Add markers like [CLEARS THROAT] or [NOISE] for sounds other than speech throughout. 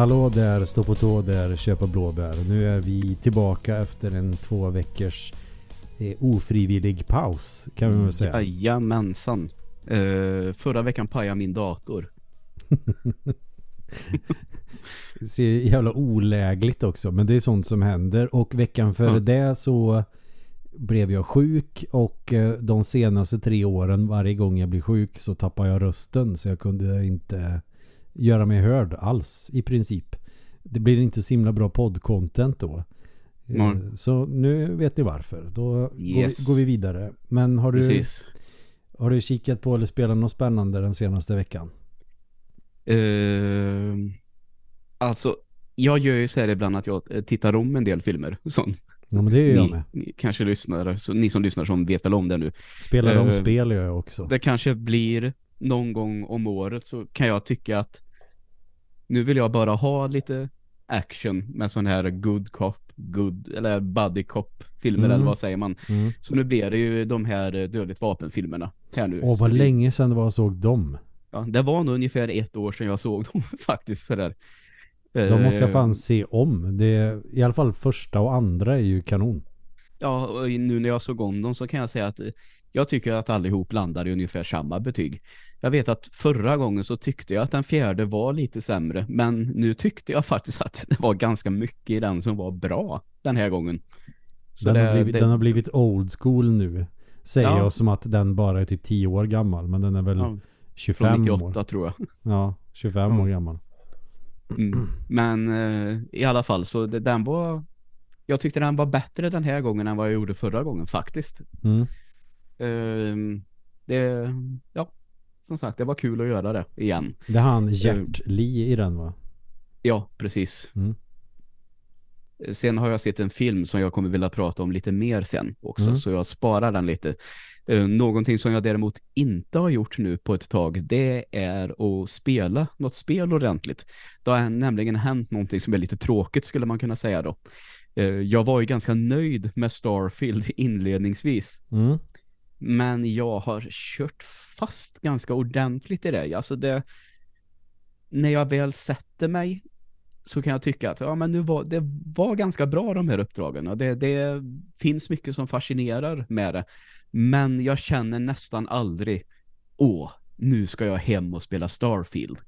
Hallå där, stå på tå där, köpa blåbär. Nu är vi tillbaka efter en två veckors eh, ofrivillig paus kan vi väl säga. Jajamensan. Uh, förra veckan pajade min dator. [LAUGHS] det ser jävla olägligt också, men det är sånt som händer. Och veckan före ja. det så blev jag sjuk och eh, de senaste tre åren varje gång jag blir sjuk så tappar jag rösten så jag kunde inte göra mig hörd alls i princip. Det blir inte så himla bra poddcontent då. Mm. Så nu vet ni varför. Då yes. går, vi, vidare. Men har du, Precis. har du kikat på eller spelat något spännande den senaste veckan? Uh, alltså, jag gör ju så här ibland att jag eh, tittar om en del filmer. Sån. Ja, men det gör jag med. Ni kanske lyssnar, så ni som lyssnar som vet väl om det nu. Spelar de uh, spel gör jag också. Det kanske blir någon gång om året så kan jag tycka att nu vill jag bara ha lite action med sån här good cop, good, eller buddy cop filmer mm. eller vad säger man. Mm. Så nu blir det ju de här dödligt vapenfilmerna här nu. Åh, vad länge sedan det var jag såg dem. Ja, det var nog ungefär ett år sedan jag såg [LAUGHS] dem faktiskt sådär. De måste jag fan se om. Det är, I alla fall första och andra är ju kanon. Ja, och nu när jag såg om dem så kan jag säga att jag tycker att allihop landar i ungefär samma betyg. Jag vet att förra gången så tyckte jag att den fjärde var lite sämre. Men nu tyckte jag [LAUGHS] faktiskt att det var ganska mycket i den som var bra den här gången. Den, det, har blivit, det... den, har blivit, old school nu. Säger ja. jag som att den bara är typ 10 år gammal. Men den är väl ja. 25 Från 98 år. tror jag. Ja, 25 ja. år gammal. Mm. Men eh, i alla fall så det, den var jag tyckte den var bättre den här gången än vad jag gjorde förra gången faktiskt. Mm. Uh, det, ja, som sagt, det var kul att göra det igen. Det är han Gert uh, Lee i den va? Ja, precis. Mm. Sen har jag sett en film som jag kommer vilja prata om lite mer sen också, mm. så jag sparar den lite. Uh, någonting som jag däremot inte har gjort nu på ett tag, det är att spela något spel ordentligt. Det har nämligen hänt någonting som är lite tråkigt skulle man kunna säga då. Jag var ju ganska nöjd med Starfield [LAUGHS] inledningsvis. Mm. Men jag har kört fast ganska ordentligt i det. Alltså det när jag väl sätter mig så kan jag tycka att ja, men nu var, det var ganska bra de här uppdragen. Det, det finns mycket som fascinerar med det. Men jag känner nästan aldrig åh, nu ska jag hem och spela Starfield.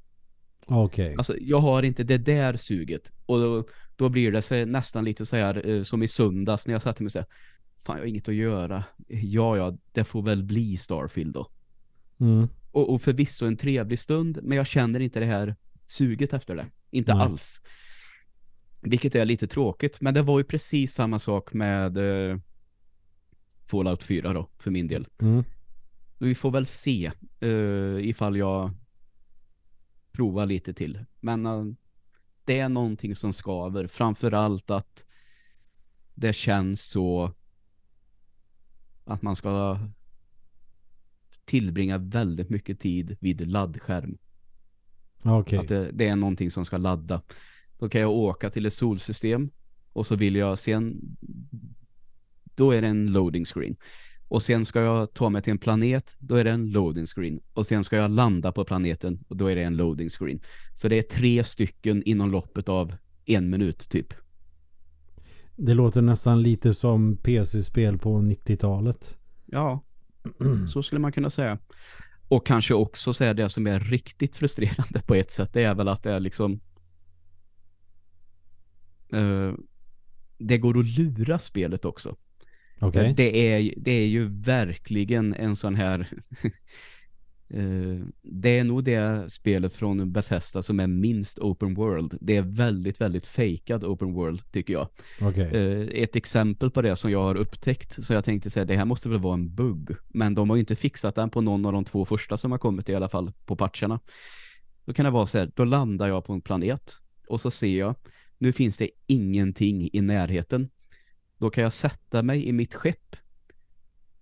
Okej. Okay. Alltså, jag har inte det där suget. Och då, då blir det så, nästan lite så här eh, som i söndags när jag satte mig och sa fan jag har inget att göra. Ja, ja, det får väl bli Starfield då. Mm. Och, och förvisso en trevlig stund, men jag känner inte det här suget efter det. Inte Nej. alls. Vilket är lite tråkigt, men det var ju precis samma sak med eh, Fallout 4 då, för min del. Mm. Vi får väl se eh, ifall jag provar lite till. Men eh, det är någonting som skaver. Framförallt att det känns så att man ska tillbringa väldigt mycket tid vid laddskärm. Okay. Att det, det, är någonting som ska ladda. Då kan jag åka till ett solsystem och så vill jag sen då är det en loading screen. Och sen ska jag ta mig till en planet, då är det en loading screen. Och sen ska jag landa på planeten och då är det en loading screen. Så det är tre stycken inom loppet av en minut typ. Det låter nästan lite som PC-spel på 90-talet. Ja, [CLEARS THROAT] så skulle man kunna säga. Och kanske också säga det som är riktigt frustrerande på ett sätt. Det är väl att det är liksom uh, det går att lura spelet också. Okay. Det, är, det är ju verkligen en sån här [LAUGHS] det är nog det spelet från Bethesda som är minst open world. Det är väldigt, väldigt fejkad open world tycker jag. Okay. Uh, ett exempel på det som jag har upptäckt så jag tänkte säga det här måste väl vara en bugg. Men de har ju inte fixat den på någon av de två första som har kommit i alla fall på patcherna. Då kan det vara så här, då landar jag på en planet och så ser jag, nu finns det ingenting i närheten. Då kan jag sätta mig i mitt skepp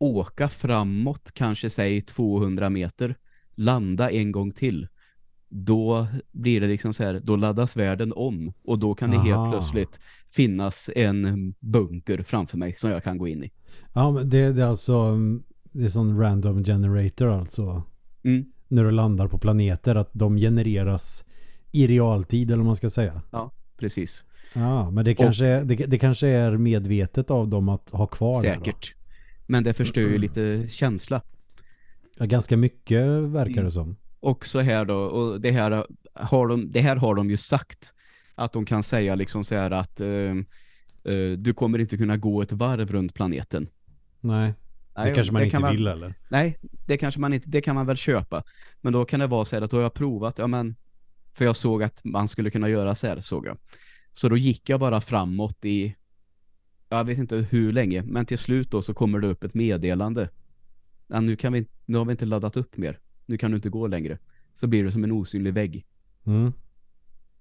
åka framåt, kanske säg 200 meter, landa en gång till. Då blir det liksom så här, då laddas världen om och då kan Aha. det helt plötsligt finnas en bunker framför mig som jag kan gå in i. Ja, men det, det är alltså det är sån random generator alltså. Mm. När du landar på planeter att de genereras I realtid eller vad man ska säga. Ja, precis. Ja, men det kanske, är, det, det, kanske är medvetet av dem att ha kvar säkert. det Säkert. Men det förstör ju lite känsla. Ja, ganska mycket verkar det mm. som. Och så här då, och det här har de, det här har de ju sagt. Att de kan säga liksom så här att uh, uh, du kommer inte kunna gå ett varv runt planeten. Nej. Det Nej, kanske man inte kan vill man, eller? Nej, det kanske man inte, det kan man väl köpa. Men då kan det vara så här att då har jag provat, ja men, för jag såg att man skulle kunna göra så här, såg jag. Så då gick jag bara framåt i, jag vet inte hur länge, men till slut då så kommer det upp ett meddelande. Ja, nu, kan vi, nu har vi inte laddat upp mer. Nu kan du inte gå längre. Så blir det som en osynlig vägg. Mm.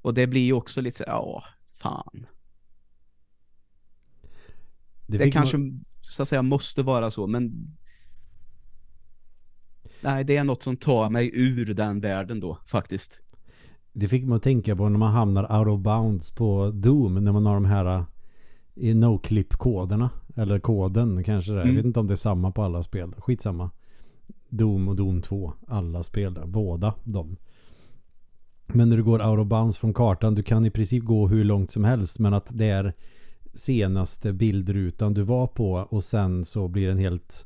Och det blir ju också lite så, ja, fan. Det, det kanske, man... så att säga, måste vara så, men nej, det är något som tar mig ur den världen då, faktiskt. Det fick man att tänka på när man hamnar out of bounds på Doom, när man har de här i no-clip-koderna. Eller koden kanske det. Mm. Jag vet inte om det är samma på alla spel. Skitsamma. Doom och Doom 2. Alla spel där. Båda de. Men när du går out of bounds från kartan. Du kan i princip gå hur långt som helst. Men att det är senaste bildrutan du var på. Och sen så blir den helt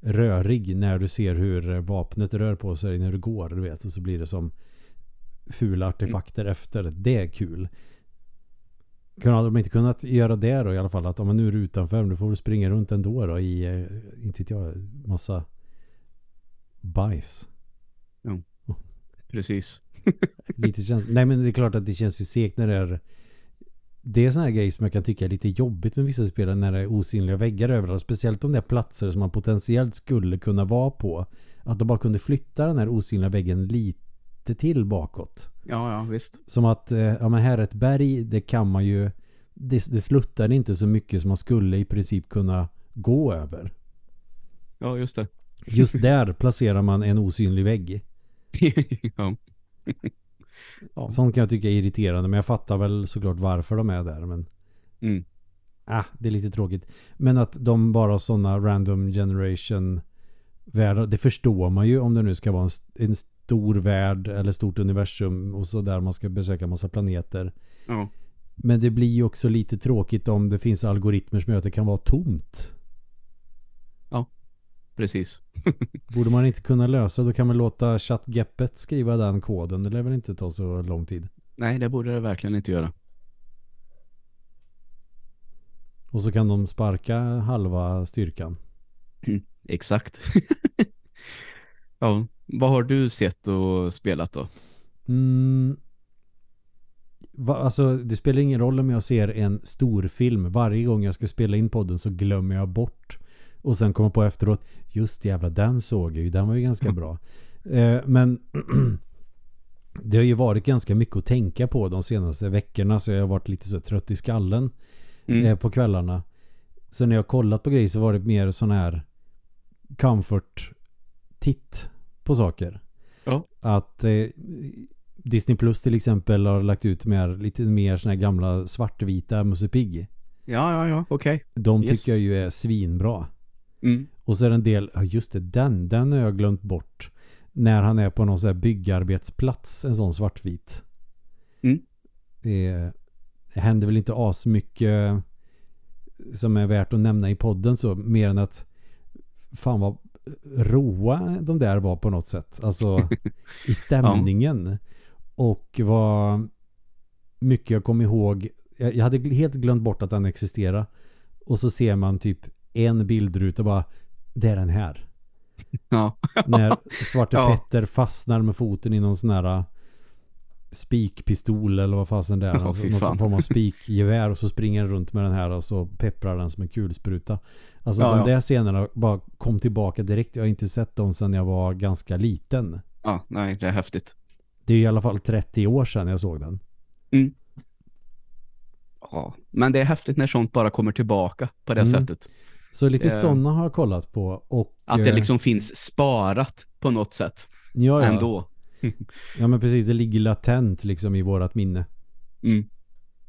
rörig när du ser hur vapnet rör på sig när du går. Du vet. Och så blir det som fula artefakter mm. efter. Det är kul. Kunde de inte kunnat göra det då i alla fall? Att om man nu är utanför, du får du springa runt ändå då i, eh, inte vet jag, massa bajs. Ja, [LAUGHS] precis. [LAUGHS] lite känns, nej men det är klart att det känns ju segt när det är det är sådana här grejer som jag kan tycka är lite jobbigt med vissa spelare när det är osynliga väggar överallt. Speciellt om det är platser som man potentiellt skulle kunna vara på. Att de bara kunde flytta den här osynliga väggen lite till bakåt. Ja, ja, visst. Som att, eh, ja men här är ett berg, det kan man ju, det, det sluttar inte så mycket som man skulle i princip kunna gå över. Ja, just det. Just [LAUGHS] där placerar man en osynlig vägg. ja. ja. Sånt kan jag tycka är irriterande, men jag fattar väl såklart varför de är där, men mm. ah, det är lite tråkigt. Men att de bara har sådana random generation världar, det förstår man ju om det nu ska vara en, en stor värld eller stort universum och så där man ska besöka massa planeter. Ja. Men det blir ju också lite tråkigt om det finns algoritmer som gör att det kan vara tomt. Ja, precis. [LAUGHS] Borde man inte kunna lösa, då kan man låta ChatGeppet skriva den koden. Det lär väl inte ta så lång tid. Nej, det borde det verkligen inte göra. Och så kan de sparka halva styrkan. [CLEARS THROAT] Exakt. [LAUGHS] ja, vad har du sett och spelat då? Mm, va, alltså det spelar ingen roll om jag ser en stor film. Varje gång jag ska spela in podden så glömmer jag bort. Och sen kommer på efteråt, just jävla den såg jag ju, den var ju ganska bra. Eh, men [CLEARS THROAT] det har ju varit ganska mycket att tänka på de senaste veckorna så jag har varit lite så trött i skallen mm. eh, på kvällarna. Så när jag kollat på grejer så var det mer sån här comfort titt på saker. Ja. Att eh, Disney Plus till exempel har lagt ut mer, lite mer såna här gamla svartvita Musse Pigg. Ja, ja, ja, okej. Okay. De yes. tycker jag ju är svinbra. Mm. Och så är det en del, ja just det, den, den har jag glömt bort. När han är på någon sån här byggarbetsplats, en sån svartvit. Mm. Det, det händer väl inte asmycket som är värt att nämna i podden så, mer än att fan vad roa de där var på något sätt. Alltså [LAUGHS] i stämningen. Ja. Och vad mycket jag kom ihåg. Jag, jag hade helt glömt bort att den existerar. Och så ser man typ en bildruta bara, det är den här. Ja. När Svarte [LAUGHS] ja. Petter fastnar med foten i någon sån här spikpistol eller vad fasen det är. [LAUGHS] Oh, alltså, någon form av [LAUGHS] spikgevär och så springer den runt med den här och så pepprar den som en kulspruta. Alltså ja, de ja. där scenerna bara kom tillbaka direkt. Jag har inte sett dem sedan jag var ganska liten. Ja, nej, det är häftigt. Det är i alla fall 30 år sedan jag såg den. Mm. Ja, men det är häftigt när sånt bara kommer tillbaka på det mm. sättet. Så lite det... sådana har jag kollat på. Och, att det eh, liksom finns sparat på något sätt. Ja, ja. Ändå. [LAUGHS] ja, men precis. Det ligger latent liksom i vårat minne. Mm.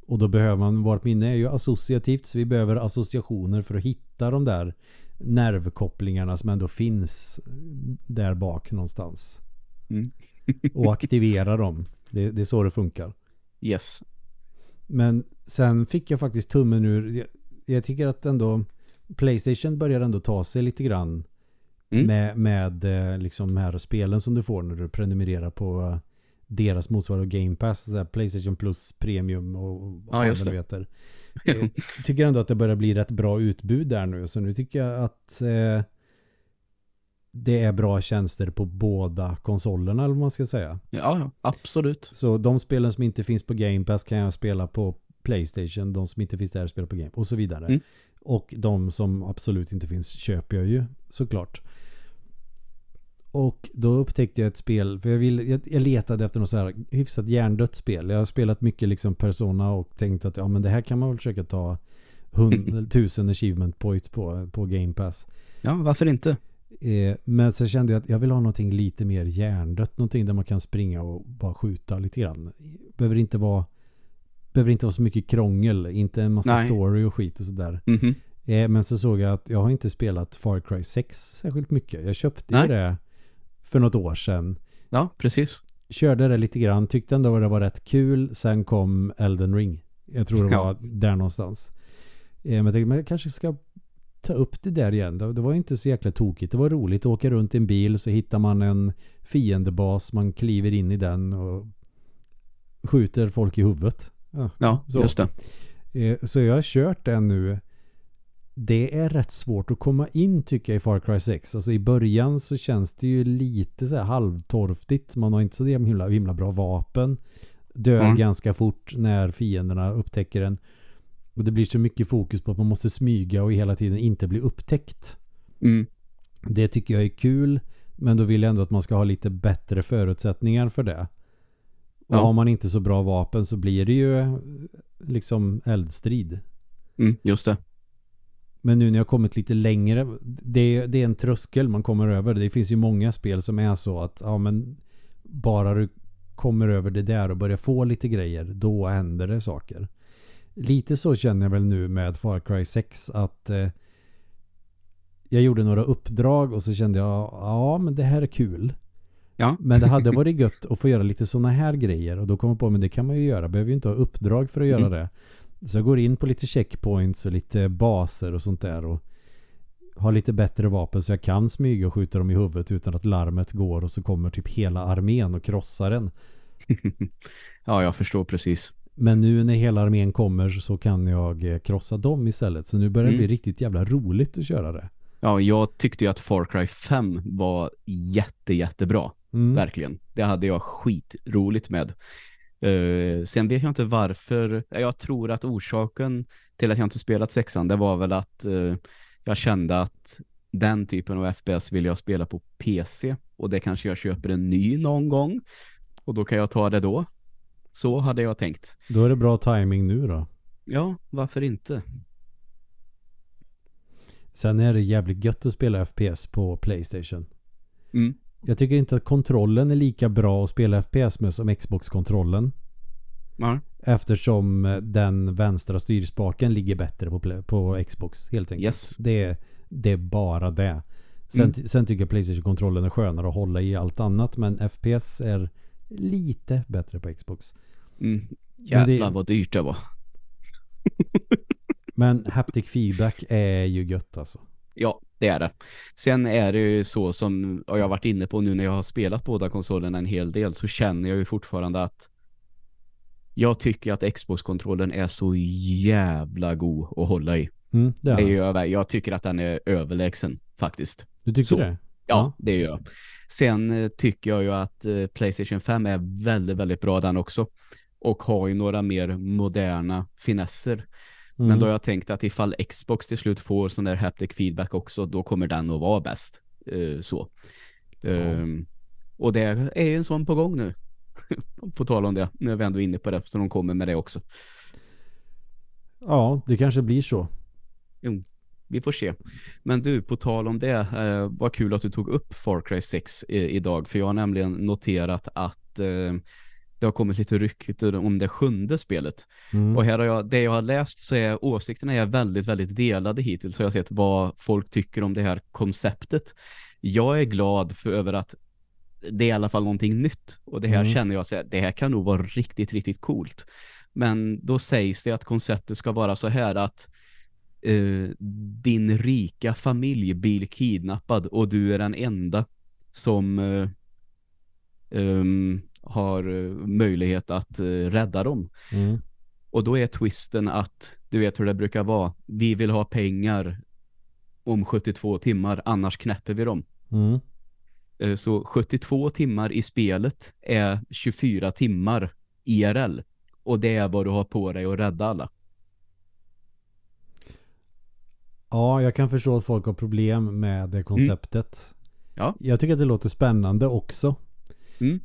Och då behöver man, vårt minne är ju associativt så vi behöver associationer för att hitta de där nervkopplingarna som ändå finns där bak någonstans. Mm. [LAUGHS] och aktivera dem. Det, det är så det funkar. Yes. Men sen fick jag faktiskt tummen ur. Jag, jag tycker att ändå Playstation börjar ändå ta sig lite grann mm. med, med eh, liksom de här spelen som du får när du prenumererar på eh, deras motsvarande Game Pass, så här Playstation Plus Premium och vad ja, det heter. Jag [LAUGHS] tycker ändå att det börjar bli rätt bra utbud där nu. Så nu tycker jag att eh, det är bra tjänster på båda konsolerna eller vad man ska säga. Ja, absolut. Så de spelen som inte finns på Game Pass kan jag spela på Playstation. De som inte finns där spelar på Game och så vidare. Mm. Och de som absolut inte finns köper jag ju såklart. Och då upptäckte jag ett spel, för jag, vill, jag, jag letade efter något så här hyfsat hjärndött spel. Jag har spelat mycket liksom Persona och tänkt att ja men det här kan man väl försöka ta [LAUGHS] tusen achievement points på, på Game Pass. Ja, varför inte? Eh, men så kände jag att jag vill ha någonting lite mer hjärndött. Någonting där man kan springa och bara skjuta lite grann. Behöver inte vara behöver inte vara så mycket krångel. Inte en massa Nej. story och skit och sådär. Mm -hmm. eh, men så såg jag att jag har inte spelat Far Cry 6 särskilt mycket. Jag köpte ju det för något år sedan. Ja, precis. Körde det lite grann, tyckte ändå att det var rätt kul. Sen kom Elden Ring. Jag tror det var ja. där någonstans. Eh, men jag tänkte, men jag kanske ska ta upp det där igen. Det var inte så jäkla tokigt. Det var roligt att åka runt i en bil så hittar man en fiendebas. Man kliver in i den och skjuter folk i huvudet. Ja, ja just det. Eh, så jag har kört den nu det är rätt svårt att komma in tycker jag i Far Cry 6. Alltså i början så känns det ju lite så här halvtorftigt. Man har inte så himla, himla bra vapen. Dör mm. ganska fort när fienderna upptäcker en. Och det blir så mycket fokus på att man måste smyga och hela tiden inte bli upptäckt. Mm. Det tycker jag är kul. Men då vill jag ändå att man ska ha lite bättre förutsättningar för det. Och ja. har man inte så bra vapen så blir det ju liksom eldstrid. Mm, just det. Men nu när jag kommit lite längre, det, det är en tröskel man kommer över. Det finns ju många spel som är så att ja, men bara du kommer över det där och börjar få lite grejer, då händer det saker. Lite så känner jag väl nu med Far Cry 6 att eh, jag gjorde några uppdrag och så kände jag ja men det här är kul. Ja. Men det hade varit gött att få göra lite sådana här grejer och då kommer jag på men det kan man ju göra. Behöver ju inte ha uppdrag för att göra mm. det. Så jag går in på lite checkpoints och lite baser och sånt där och har lite bättre vapen så jag kan smyga och skjuta dem i huvudet utan att larmet går och så kommer typ hela armén och krossar den. [LAUGHS] ja, jag förstår precis. Men nu när hela armén kommer så kan jag eh, krossa dem istället. Så nu börjar det mm. bli riktigt jävla roligt att köra det. Ja, jag tyckte ju att Far Cry 5 var jätte, jättebra. Mm. Verkligen. Det hade jag skitroligt med. Uh, sen vet jag inte varför. Jag tror att orsaken till att jag inte spelat sexan det var väl att uh, jag kände att den typen av FPS vill jag spela på PC och det kanske jag köper en ny någon gång och då kan jag ta det då. Så hade jag tänkt. Då är det bra timing nu då. Ja, varför inte? Sen är det jävligt gött att spela FPS på Playstation. Mm. Jag tycker inte att kontrollen är lika bra att spela FPS med som Xbox-kontrollen. Ja. Eftersom eh, den vänstra styrspaken ligger bättre på, på Xbox helt enkelt. Yes. Det, är, det är bara det. Sen, mm. sen tycker jag Playstation-kontrollen är skönare att hålla i allt annat. Men FPS är lite bättre på Xbox. Mm. Jävlar det, vad dyrt det var. [LAUGHS] men haptic feedback är ju gött alltså. Ja, det är det. Sen är det ju så som jag har varit inne på nu när jag har spelat båda konsolerna en hel del så känner jag ju fortfarande att jag tycker att Xbox-kontrollen är så jävla god att hålla i. Mm, det är jag, jag tycker att den är överlägsen faktiskt. Du tycker så. det? Ja, ja, det gör jag. Sen eh, tycker jag ju att eh, Playstation 5 är väldigt, väldigt bra den också. Och har ju några mer moderna finesser. Mm. Men då har jag tänkt att ifall Xbox till slut får sån där haptic feedback också, då kommer den att vara bäst. Uh, så. Um, och det är ju en sån på gång nu. [LAUGHS] på tal om det, nu är vi ändå inne på det, så de kommer med det också. Ja, det kanske blir så. Jo, vi får se. Men du, på tal om det, eh, vad kul att du tog upp Far Cry 6 i, idag, för jag har nämligen noterat att eh, det har kommit lite rykten om det sjunde spelet. Mm. Och här har jag, det jag har läst så är åsikterna är väldigt, väldigt delade hittills. Så jag har sett vad folk tycker om det här konceptet. Jag är glad för över att det är i alla fall någonting nytt. Och det här Mm. känner jag så här, det här kan nog vara riktigt, riktigt coolt. Men då sägs det att konceptet ska vara så här att eh, din rika familj blir kidnappad och du är den enda som eh, ehm, har eh, möjlighet att eh, rädda dem. Mm. Och då är twisten att, du vet hur det brukar vara, vi vill ha pengar om 72 timmar, annars knäpper vi dem. Mm. Eh, Så 72 timmar i spelet är 24 timmar IRL. Och det är vad du har på dig att rädda alla. Ja, jag kan förstå att folk har problem med det konceptet. Ja. Jag tycker att det låter spännande också. Mm.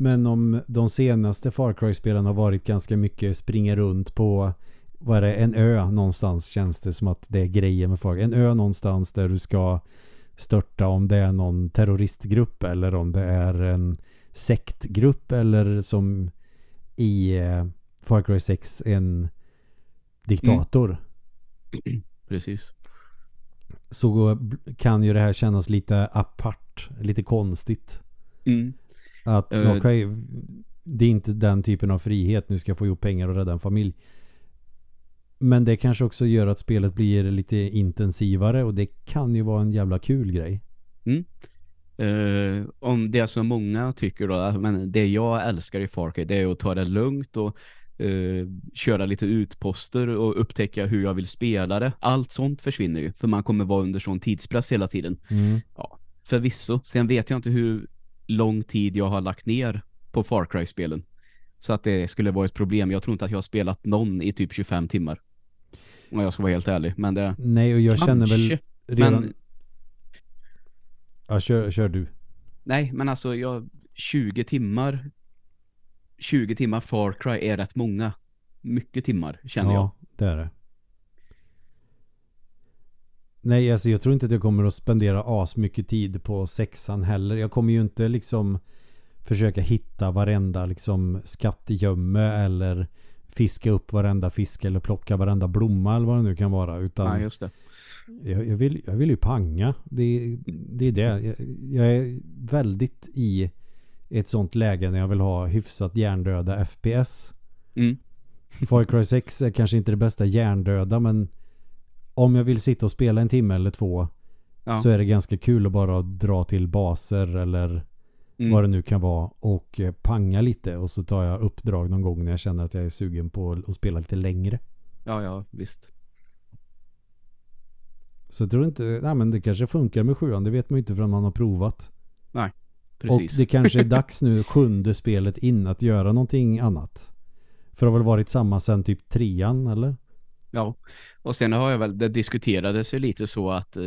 Men om de senaste Far Cry-spelen har varit ganska mycket springa runt på vad är det, en ö någonstans känns det som att det är grejer med Far Cry. En ö någonstans där du ska störta om det är någon terroristgrupp eller om det är en sektgrupp eller som i eh, Far Cry 6 en diktator. [CLEARS THROAT] Precis. så kan ju det här kännas lite apart, lite konstigt. Mm. Att Eh. okej, det är inte den typen av frihet, nu ska jag få ihop pengar och rädda en familj. Men det kanske också gör att spelet blir lite intensivare och det kan ju vara en jävla kul grej. Eh, om det som många tycker då, men det jag älskar i Far Cry det är att ta det lugnt och eh, köra lite utposter och upptäcka hur jag vill spela det. Allt sånt försvinner ju, för man kommer vara under sån tidspress hela tiden. Mm. Förvisso. Sen vet jag inte hur lång tid jag har lagt ner på Far Cry-spelen. Så att det skulle vara ett problem. Jag tror inte att jag har spelat någon i typ 25 timmar. Om jag ska vara helt ärlig. Men det... Nej, och jag känner väl Kanske, redan... Men, Ja, kör, kör du. nej, men alltså jag... 20 timmar... 20 timmar Far Cry är rätt många. Mycket timmar, känner jag. Ja, det är det. Nej, alltså jag tror inte att jag kommer att spendera as mycket tid på sexan heller. Jag kommer ju inte liksom försöka hitta varenda liksom skattgömme eller fiska upp varenda fisk eller plocka varenda blomma eller vad det nu kan vara. Utan Ja, just det. jag, jag, vill, jag vill ju panga. Det, det är det. Jag, jag är väldigt i ett sånt läge när jag vill ha hyfsat hjärndöda FPS. Mm. Far Cry 6 är kanske inte det bästa hjärndöda men om jag vill sitta och spela en timme eller två Ja. så är det ganska kul att bara dra till baser eller Mm. vad det nu kan vara och eh, panga lite och så tar jag uppdrag någon gång när jag känner att jag är sugen på att spela lite längre. Ja, ja, visst. Så jag tror inte, nej men det kanske funkar med sjuan, det vet man ju inte förrän man har provat. Precis. Och det kanske är [LAUGHS] dags nu, sjunde spelet in, att göra någonting annat. För det har väl varit samma sen typ trean, eller? Ja, och sen har jag väl, det diskuterades ju lite så att eh,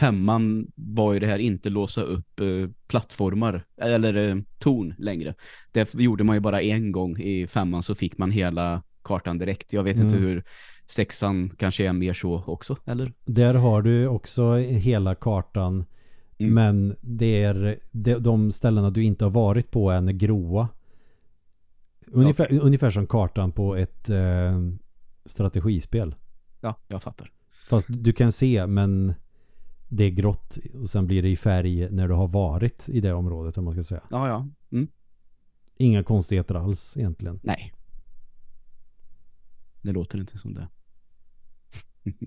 femman var ju det här inte låsa upp eh, plattformar eller eh, torn längre. Det gjorde man ju bara en gång i femman så fick man hela kartan direkt. Jag vet inte Mm. hur sexan kanske är mer så också, eller? Där har du också hela kartan. Mm. Men det är de, ställena du inte har varit på är gråa. Ungefär, ungefär som kartan på ett eh, strategispel. Ja, jag fattar. Fast du kan se men det är grått och sen blir det i färg när du har varit i det området om man ska säga. Ja, ja. Mm. Inga konstigheter alls egentligen. Nej. Det låter inte som det. [LAUGHS]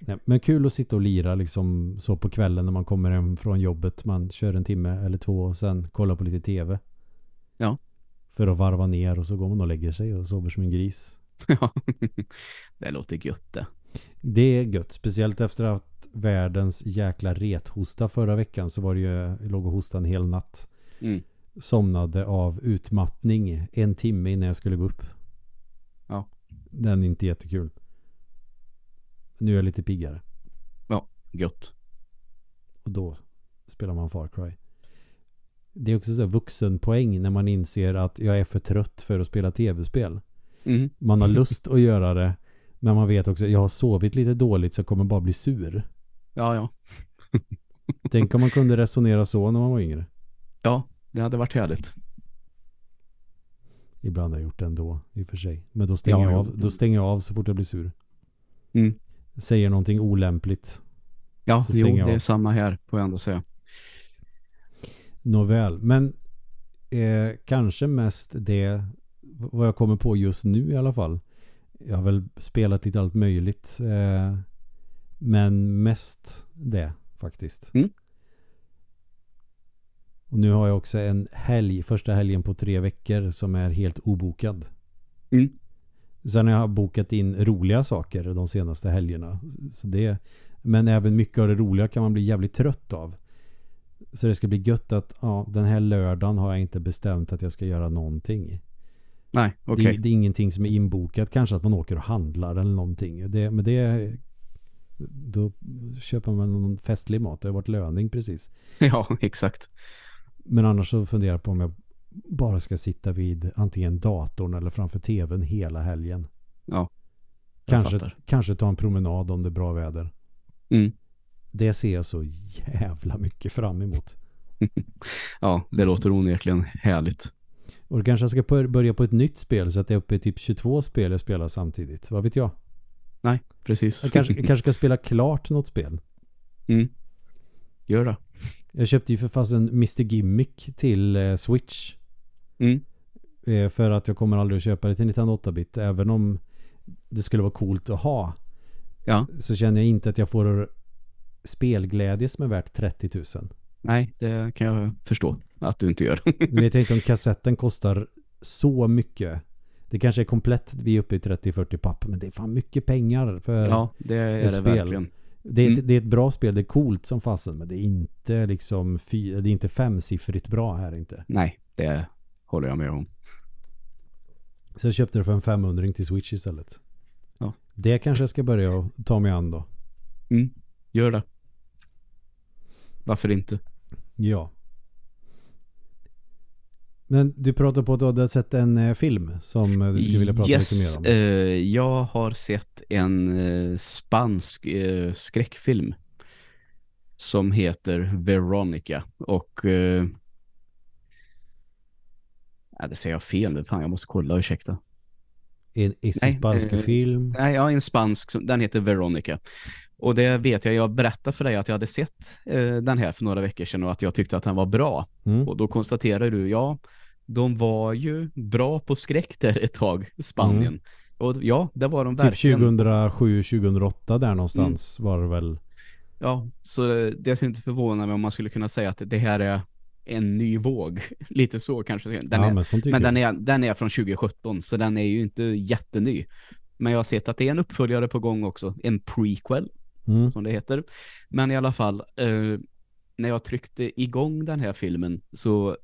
Nej, men kul att sitta och lira liksom så på kvällen när man kommer hem från jobbet. Man kör en timme eller två och sen kollar på lite tv. Ja. För att varva ner och så går man och lägger sig och sover som en gris. [LAUGHS] Ja, det låter gött det. Det är gött. Speciellt efter att världens jäkla rethosta förra veckan så var det ju, jag låg och hostade en hel natt. Mm. Somnade av utmattning en timme innan jag skulle gå upp. Ja. Den är inte jättekul. Nu är jag lite piggare. Gött. Och då spelar man Far Cry. Det är också så vuxenpoäng när man inser att jag är för trött för att spela tv-spel. Mm. Man har lust att göra det. Men man vet också att jag har sovit lite dåligt så jag kommer bara bli sur. Ja, ja. [LAUGHS] Tänk om man kunde resonera så när man var yngre. Ja, det hade varit härligt. Ibland har jag gjort det ändå i och för sig. Men då stänger, Ja, jag, ja. av, då stänger jag av så fort jag blir sur. Mm. Säger någonting olämpligt. Ja, Så jo, det är samma här, får jag ändå säga. Nåväl, men eh, kanske mest det vad jag kommer på just nu i alla fall. Jag har väl spelat lite allt möjligt. Eh, men mest det faktiskt. Mm. Och nu har jag också en helg, första helgen på tre veckor som är helt obokad. Mm. Sen har jag bokat in roliga saker de senaste helgerna. Så det, men även mycket av det roliga kan man bli jävligt trött av. Så det ska bli gött att ja, den här lördagen har jag inte bestämt att jag ska göra någonting. Nej. Okay. Det, det, är ingenting som är inbokat. Kanske att man åker och handlar eller någonting. Det, men det då köper man någon festlig mat. Det har varit löning precis. [LAUGHS] Ja, exakt. Men annars så funderar jag på om jag bara ska sitta vid antingen datorn eller framför tvn hela helgen. Ja. Kanske, kanske ta en promenad om det är bra väder. Mm. Det ser jag så jävla mycket fram emot. [LAUGHS] ja, det låter onekligen härligt. Och då kanske jag ska börja på ett nytt spel så att det är uppe i typ 22 spel jag spelar samtidigt. Vad vet jag? Nej, precis. Jag kanske, jag kanske ska spela klart något spel. Mm. Gör det. Jag köpte ju för fasen Mr. Gimmick till eh, Switch. Mm. Eh, för att jag kommer aldrig att köpa det till 1908-bit. Även om det skulle vara coolt att ha. Ja. Så känner jag inte att jag får spelglädje som är värt 30 000. Nej, det kan jag förstå att du inte gör. [LAUGHS] nu vet jag inte om kassetten kostar så mycket. Det kanske är komplett, vi är uppe i 30-40 papp, men det är fan mycket pengar för Ja, det är ett det spel. verkligen. Det är, Mm. det är ett bra spel, det är coolt som fasen, men det är inte liksom fy, det är inte femsiffrigt bra här inte. Nej, det håller jag med om. Så jag köpte det för en 500 till Switch istället. Ja. Det kanske jag ska börja ta mig an då. Mm. Gör det. Varför inte? Ja. Men du pratade på att du hade sett en eh, film som eh, du skulle vilja prata yes, lite mer om. Eh, jag har sett en eh, spansk eh, skräckfilm som heter Veronica och eh, ja, det säger jag fel. Fan, jag måste kolla, ursäkta. En, en spansk eh, film. Nej, ja, en spansk. Den heter Veronica. Och det vet jag, jag berättade för dig att jag hade sett eh, den här för några veckor sedan och att jag tyckte att den var bra. Mm. Och då konstaterar du, ja, de var ju bra på skräck där ett tag, Spanien. Mm. Och ja, det var de Typ verkligen. 2007-2008 där någonstans Mm. var det väl. Ja, så det skulle inte förvåna mig om man skulle kunna säga att det här är en ny våg. [LAUGHS] Lite så kanske. Den ja, är, men men den är, den är från 2017, så den är ju inte jätteny. Men jag har sett att det är en uppföljare på gång också. En prequel, Mm. som det heter. Men i alla fall, eh, när jag tryckte igång den här filmen så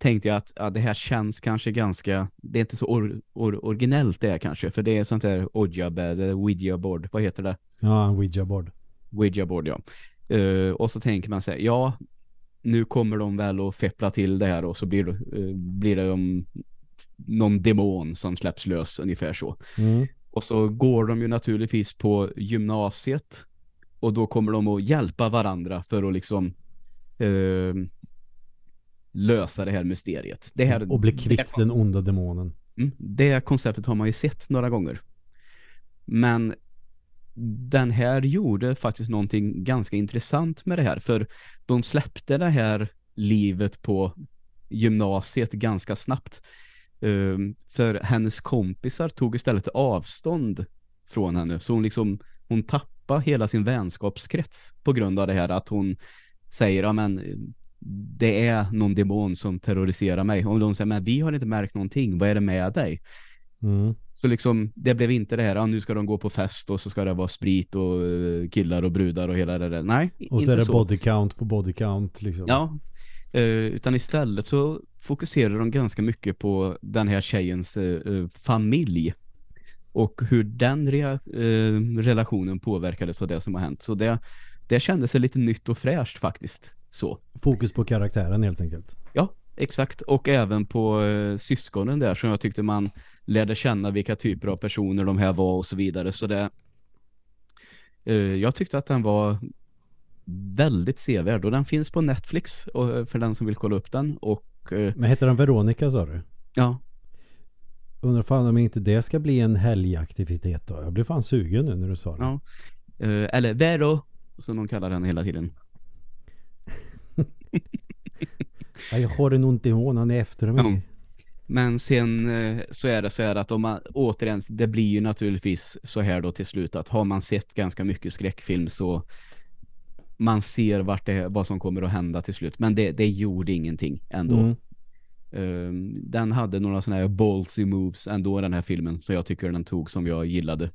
tänkte jag att ja, det här känns kanske ganska, det är inte så or, or, originellt det är kanske, för det är sånt där Ojab eller Ouija board, vad heter det? Ja, Ouija board. Ouija board, ja. Eh, och så tänker man sig, ja, nu kommer de väl att feppla till det här och så blir eh, blir det om någon demon som släpps lös, ungefär så. Mm. Och så går de ju naturligtvis på gymnasiet och då kommer de att hjälpa varandra för att liksom eh, lösa det här mysteriet. Det här, Och bli kvitt den onda demonen. Mm, det konceptet har man ju sett några gånger. Men den här gjorde faktiskt någonting ganska intressant med det här. För de släppte det här livet på gymnasiet ganska snabbt. Um, för hennes kompisar tog istället avstånd från henne. Så hon liksom, hon tappade hela sin vänskapskrets på grund av det här att hon säger, ja men det är någon demon som terroriserar mig. Och de säger, men vi har inte märkt någonting. Vad är det med dig? Mm. Så liksom, det blev inte det här, ja, nu ska de gå på fest och så ska det vara sprit och uh, killar och brudar och hela det där. Nej, Och så är det så. body count på body count liksom. Ja, eh, utan istället så fokuserar de ganska mycket på den här tjejens eh, familj och hur den eh, relationen påverkades av det som har hänt. Så det, det kändes lite nytt och fräscht faktiskt. Så. Fokus på karaktären helt enkelt. Ja, exakt. Och även på eh, syskonen där som jag tyckte man lärde känna vilka typer av personer de här var och så vidare. Så det eh, jag tyckte att den var väldigt sevärd och den finns på Netflix och, för den som vill kolla upp den och eh, Men heter den Veronica sa du? ja, Undrar fan om inte det ska bli en helgaktivitet då. Jag blir fan sugen nu när du sa det. ja. Eh, eller Vero som de kallar den hela tiden. Jag har en ont i hånan efter mig. Ja. Men sen eh, så är det så här att om man återigen, det blir ju naturligtvis så här då till slut att har man sett ganska mycket skräckfilm så man ser vart det, vad som kommer att hända till slut. Men det, det gjorde ingenting ändå. Mm. Um, den hade några sådana här ballsy moves ändå den här filmen så jag tycker den tog som jag gillade.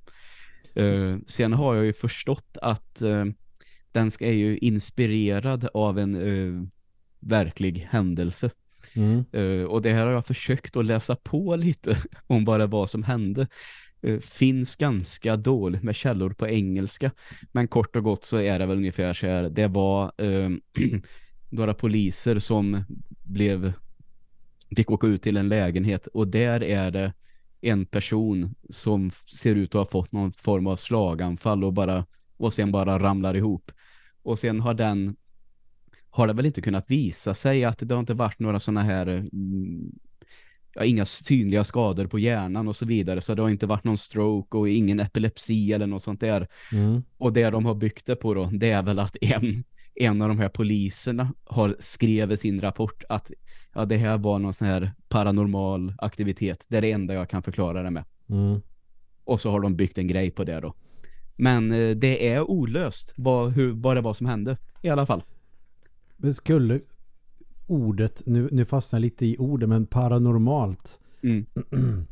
Uh, sen har jag ju förstått att uh, den ska, är ju inspirerad av en uh, verklig händelse. Mm. och det här har jag försökt att läsa på lite [LAUGHS] om bara vad som hände. finns ganska dåligt med källor på engelska. Men kort och gott så är det väl ungefär så här. Det var [CLEARS THROAT] några poliser som blev fick åka ut till en lägenhet och där är det en person som ser ut att ha fått någon form av slaganfall och bara och sen bara ramlar ihop. Och sen har den har det väl inte kunnat visa sig att det har inte varit några sådana här mm, ja, inga synliga skador på hjärnan och så vidare. Så det har inte varit någon stroke och ingen epilepsi eller något sånt där. Mm. Och det de har byggt det på då, det är väl att en, en av de här poliserna har skrivit sin rapport att ja, det här var någon sån här paranormal aktivitet. Det är det enda jag kan förklara det med. Mm. Och så har de byggt en grej på det då. Men eh, det är olöst vad, hur, vad det var som hände i alla fall. Men skulle ordet, nu, nu fastnar jag lite i ordet, men paranormalt. Mm. [CLEARS THROAT]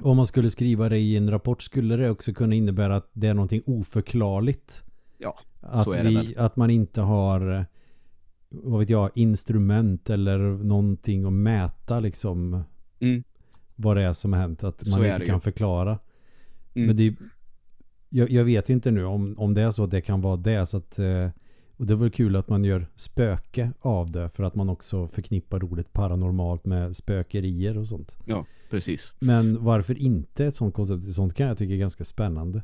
Om man skulle skriva det i en rapport skulle det också kunna innebära att det är någonting oförklarligt. Ja, att så är vi, det väl. Att man inte har vad vet jag, instrument eller någonting att mäta liksom mm. vad det är som har hänt. Att man inte kan ju. förklara. Mm. Men det jag, jag, vet inte nu om, om det är så att det kan vara det. Så att, eh, och det var kul att man gör spöke av det för att man också förknippar ordet paranormalt med spökerier och sånt. Ja, precis. Men varför inte ett sånt koncept? Sånt kan jag tycka är ganska spännande.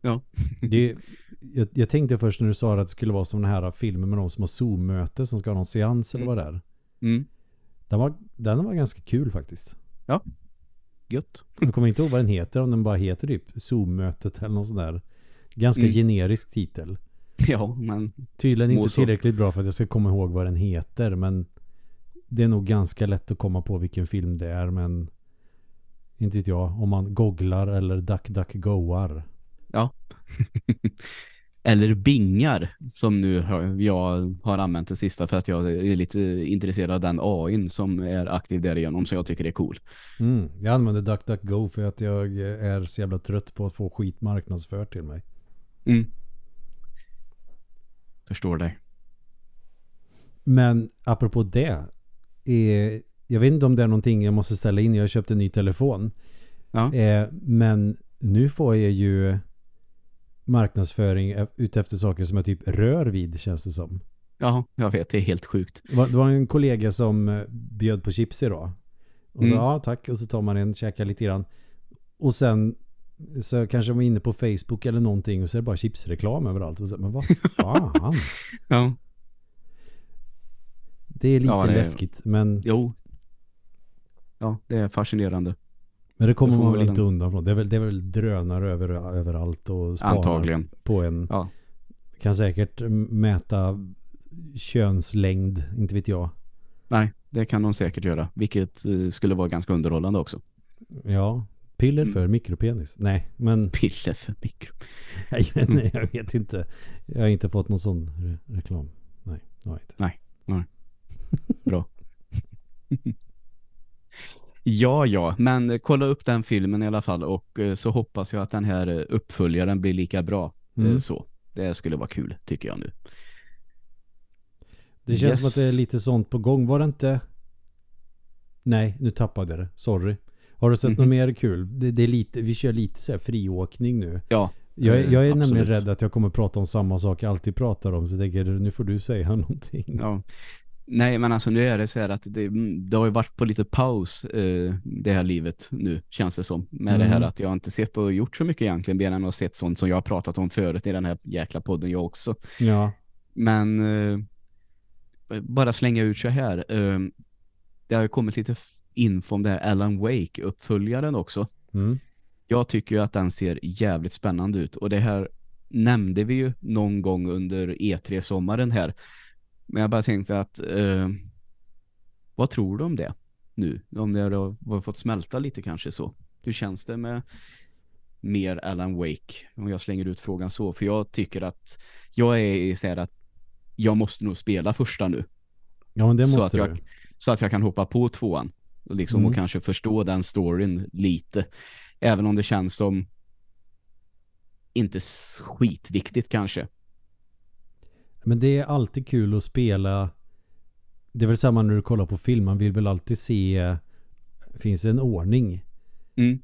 Ja. [LAUGHS] det, jag, jag, tänkte först när du sa att det skulle vara som den här filmen med de som har Zoom-möte som ska ha någon seans eller mm. vad det är. Mm. Den, var, den var ganska kul faktiskt. Ja, gött. Jag kommer inte ihåg vad den heter, om den bara heter typ Zoom-mötet eller någon sån där ganska mm. generisk titel. [LAUGHS] Ja, men... Tydligen inte tillräckligt bra för att jag ska komma ihåg vad den heter, men det är nog ganska lätt att komma på vilken film det är, men inte vet jag, om man googlar eller duck duck goar. Ja. [LAUGHS] Eller bingar som nu jag har använt det sista för att jag är lite intresserad av den AI som är aktiv därigenom så jag tycker det är cool. Mm, jag använder DuckDuckGo för att jag är så jävla trött på att få skit marknadsfört till mig. Mm. Förstår dig. Men apropå det är, jag vet inte om det är någonting jag måste ställa in. Jag har köpt en ny telefon. Ja. Eh, men nu får jag ju marknadsföring utefter saker som jag typ rör vid känns det som. Ja, jag vet. Det är helt sjukt. Det var, en kollega som eh, bjöd på chips idag. Och så, mm. ja tack. Och så tar man en, käkar lite grann. Och sen så kanske man är inne på Facebook eller någonting och så är det bara chipsreklam överallt. Och så, men vad fan? [LAUGHS] ja. Det är lite ja, det är... läskigt, men... Jo. Ja, det är fascinerande. Men det kommer man väl inte undan från. Det är väl, det är väl drönare över, överallt och spanar Antagligen. på en. Ja. Kan säkert mäta könslängd, inte vet jag. Nej, det kan de säkert göra. Vilket eh, skulle vara ganska underhållande också. Ja, piller för mm. mikropenis. Nej, men... Piller för mikro... [LAUGHS] nej, nej, jag vet inte. Jag har inte fått någon sån re reklam. Nej, jag inte. Nej, nej. [LAUGHS] Bra. Ja, ja, men kolla upp den filmen i alla fall och eh, så hoppas jag att den här eh, uppföljaren blir lika bra. Eh, mm. Så, det skulle vara kul tycker jag nu. Det känns yes. som att det är lite sånt på gång. Var det inte... Nej, nu tappade jag det. Sorry. Har du sett mm -hmm. något mer kul? Det, det, är lite, vi kör lite så här friåkning nu. Ja. Jag, jag är Absolut. nämligen rädd att jag kommer prata om samma sak jag alltid pratar om. Så jag tänker, nu får du säga [LAUGHS] någonting. Ja. Nej, men alltså nu är det så här att det, det har ju varit på lite paus eh, det här livet nu, känns det som. Med mm. det här att jag inte sett och gjort så mycket egentligen, mer än att sett sånt som jag har pratat om förut i den här jäkla podden jag också. Ja. Men eh, bara slänga ut så här. Eh, det har ju kommit lite info om det här Alan Wake-uppföljaren också. Mm. Jag tycker ju att den ser jävligt spännande ut. Och det här nämnde vi ju någon gång under E3-sommaren här men jag bara tänkte att eh, vad tror du om det nu? Om det har fått smälta lite kanske så. Hur känns det med mer Alan Wake? Om jag slänger ut frågan så. För jag tycker att jag är så här att jag måste nog spela första nu. Ja, men det måste så att jag, du. Så att jag kan hoppa på tvåan. Och, liksom, mm. och kanske förstå den storyn lite. Även om det känns som inte skitviktigt kanske. Men det är alltid kul att spela. Det är väl samma när du kollar på film. Man vill väl alltid se finns det en ordning. Mm.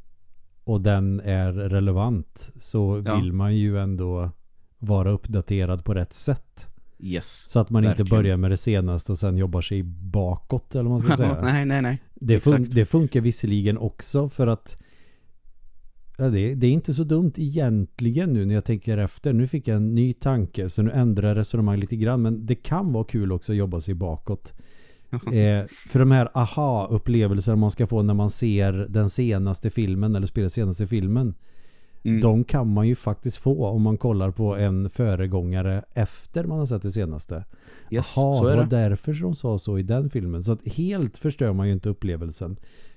Och den är relevant. Så ja. vill man ju ändå vara uppdaterad på rätt sätt. Yes, så att man verkligen. inte börjar med det senaste och sen jobbar sig bakåt eller vad man ska [LAUGHS] säga. nej, nej, nej. Det, fun det, funkar visserligen också för att ja, det, det, är inte så dumt egentligen nu när jag tänker efter. Nu fick jag en ny tanke så nu ändrar jag resonemang lite grann. Men det kan vara kul också att jobba sig bakåt. eh, för de här aha-upplevelser man ska få när man ser den senaste filmen eller spelar senaste filmen. Mm. De kan man ju faktiskt få om man kollar på en föregångare efter man har sett det senaste. Yes, Aha, det var det. därför de sa så i den filmen. Så att helt förstör man ju inte upplevelsen.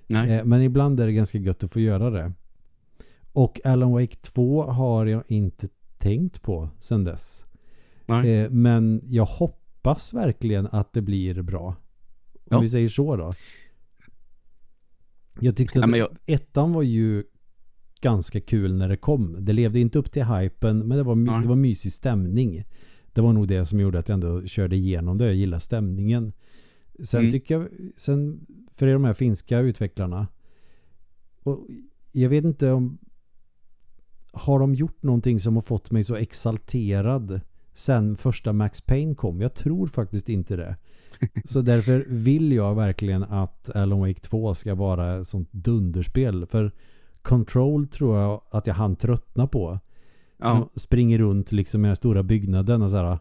Eh, men ibland är det ganska gött att få göra det. Och Alan Wake 2 har jag inte tänkt på sedan dess. Eh, men jag hoppas verkligen att det blir bra. Om ja. vi säger så då. Jag tyckte att ja, jag... ettan var ju ganska kul när det kom. Det levde inte upp till hypen men det var, my det var mysig stämning. Det var nog det som gjorde att jag ändå körde igenom det. Jag gillar stämningen. Sen mm. tycker jag, sen för de här finska utvecklarna och jag vet inte om har de gjort någonting som har fått mig så exalterad sen första Max Payne kom? Jag tror faktiskt inte det. Så [LAUGHS] därför vill jag verkligen att Alan Wake 2 ska vara ett sånt dunderspel. För Control tror jag att jag hann tröttna på. Ja. Springer runt liksom i den stora byggnaden och så här.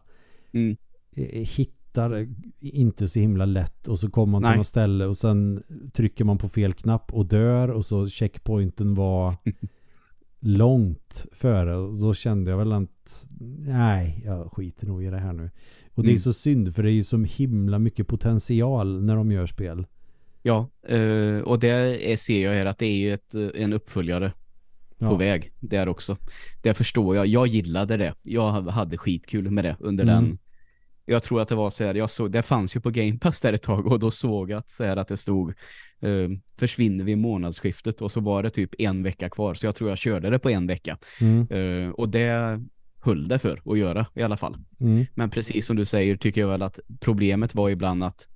Mm. Eh, hittar inte så himla lätt och så kommer man till något ställe och sen trycker man på fel knapp och dör och så checkpointen var [LAUGHS] långt före och då kände jag väl att nej, jag skiter nog i det här nu. Och det är mm. så synd för det är ju så himla mycket potential när de gör spel. Ja, eh, och det ser jag här att det är ju ett, en uppföljare ja. på väg där också. Det förstår jag. Jag gillade det. Jag hade skitkul med det under mm. den. Jag tror att det var så här, jag såg, det fanns ju på Game Pass där ett tag och då såg jag att, så här, att det stod eh, försvinner vid månadsskiftet och så var det typ en vecka kvar. Så jag tror jag körde det på en vecka. Mm. Eh, och det höll det för att göra i alla fall. Mm. Men precis som du säger tycker jag väl att problemet var ibland att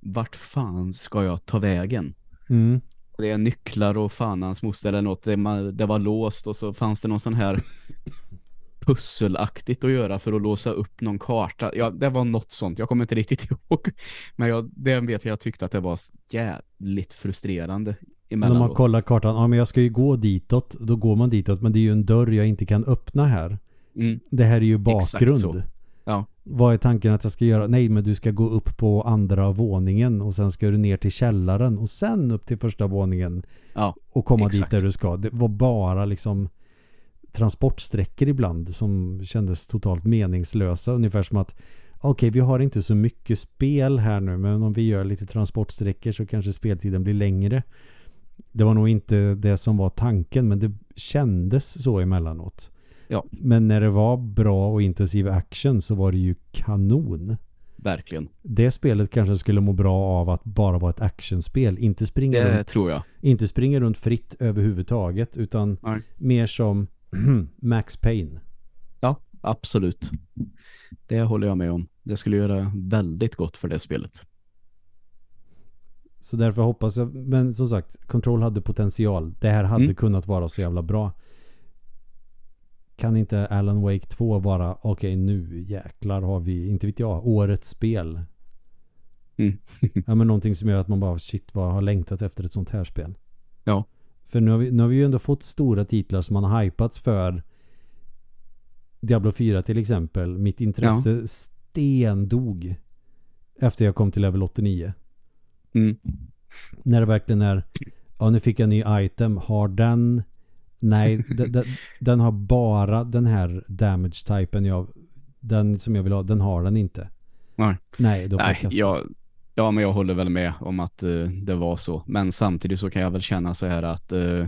vart fan ska jag ta vägen? Mm. Det är nycklar och fan hans moster eller något. Det, man, det var låst och så fanns det någon sån här pusselaktigt att göra för att låsa upp någon karta. Ja, det var något sånt. Jag kommer inte riktigt [LAUGHS] ihåg. Men jag, det vet jag, jag tyckte att det var jävligt frustrerande När man kollar kartan, ja men jag ska ju gå ditåt, då går man ditåt, men det är ju en dörr jag inte kan öppna här. Mm. Det här är ju bakgrund. Ja. Vad är tanken att jag ska göra? Nej, men du ska gå upp på andra våningen och sen ska du ner till källaren och sen upp till första våningen. Ja, och komma exakt. dit där du ska. Det var bara liksom transportsträckor ibland som kändes totalt meningslösa. Ungefär som att okej, okay, vi har inte så mycket spel här nu, men om vi gör lite transportsträckor så kanske speltiden blir längre. Det var nog inte det som var tanken, men det kändes så emellanåt. Ja. Men när det var bra och intensiv action så var det ju kanon. Verkligen. Det spelet kanske skulle må bra av att bara vara ett actionspel. Inte springa, det runt, tror jag. Inte springa runt fritt överhuvudtaget utan Nej. mer som [CLEARS THROAT] Max Payne. Ja, absolut. Det håller jag med om. Det skulle göra väldigt gott för det spelet. Så därför hoppas jag, men som sagt, Control hade potential. Det här hade mm. kunnat vara så jävla bra kan inte Alan Wake 2 vara okej okay, nu jäklar har vi, inte vet jag, årets spel. Mm. ja men någonting som gör att man bara shit vad har längtat efter ett sånt här spel. Ja. För nu har vi, nu har vi ju ändå fått stora titlar som man har hypats för. Diablo 4 till exempel. Mitt intresse ja. stendog efter jag kom till level 89. Mm. När det verkligen är ja nu fick jag en ny item. Har den Nej, [LAUGHS] den, har bara den här damage-typen jag, den som jag vill ha, den har den inte. Nej, Nej, då Nej jag, Ja, men jag håller väl med om att uh, det var så. Men samtidigt så kan jag väl känna så här att uh,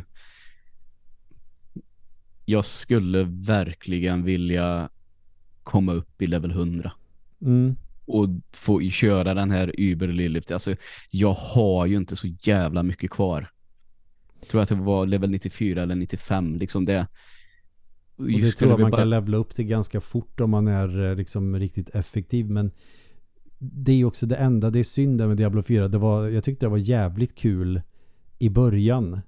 jag skulle verkligen vilja komma upp i level 100. Mm. Och få köra den här Uber Lilith. Alltså, jag har ju inte så jävla mycket kvar. Jag tror att det var level 94 eller 95. Liksom det. Och det tror jag man bara... kan levla upp till ganska fort om man är eh, liksom riktigt effektiv. Men det är ju också det enda, det är synd med Diablo 4. Det var, jag tyckte det var jävligt kul i början.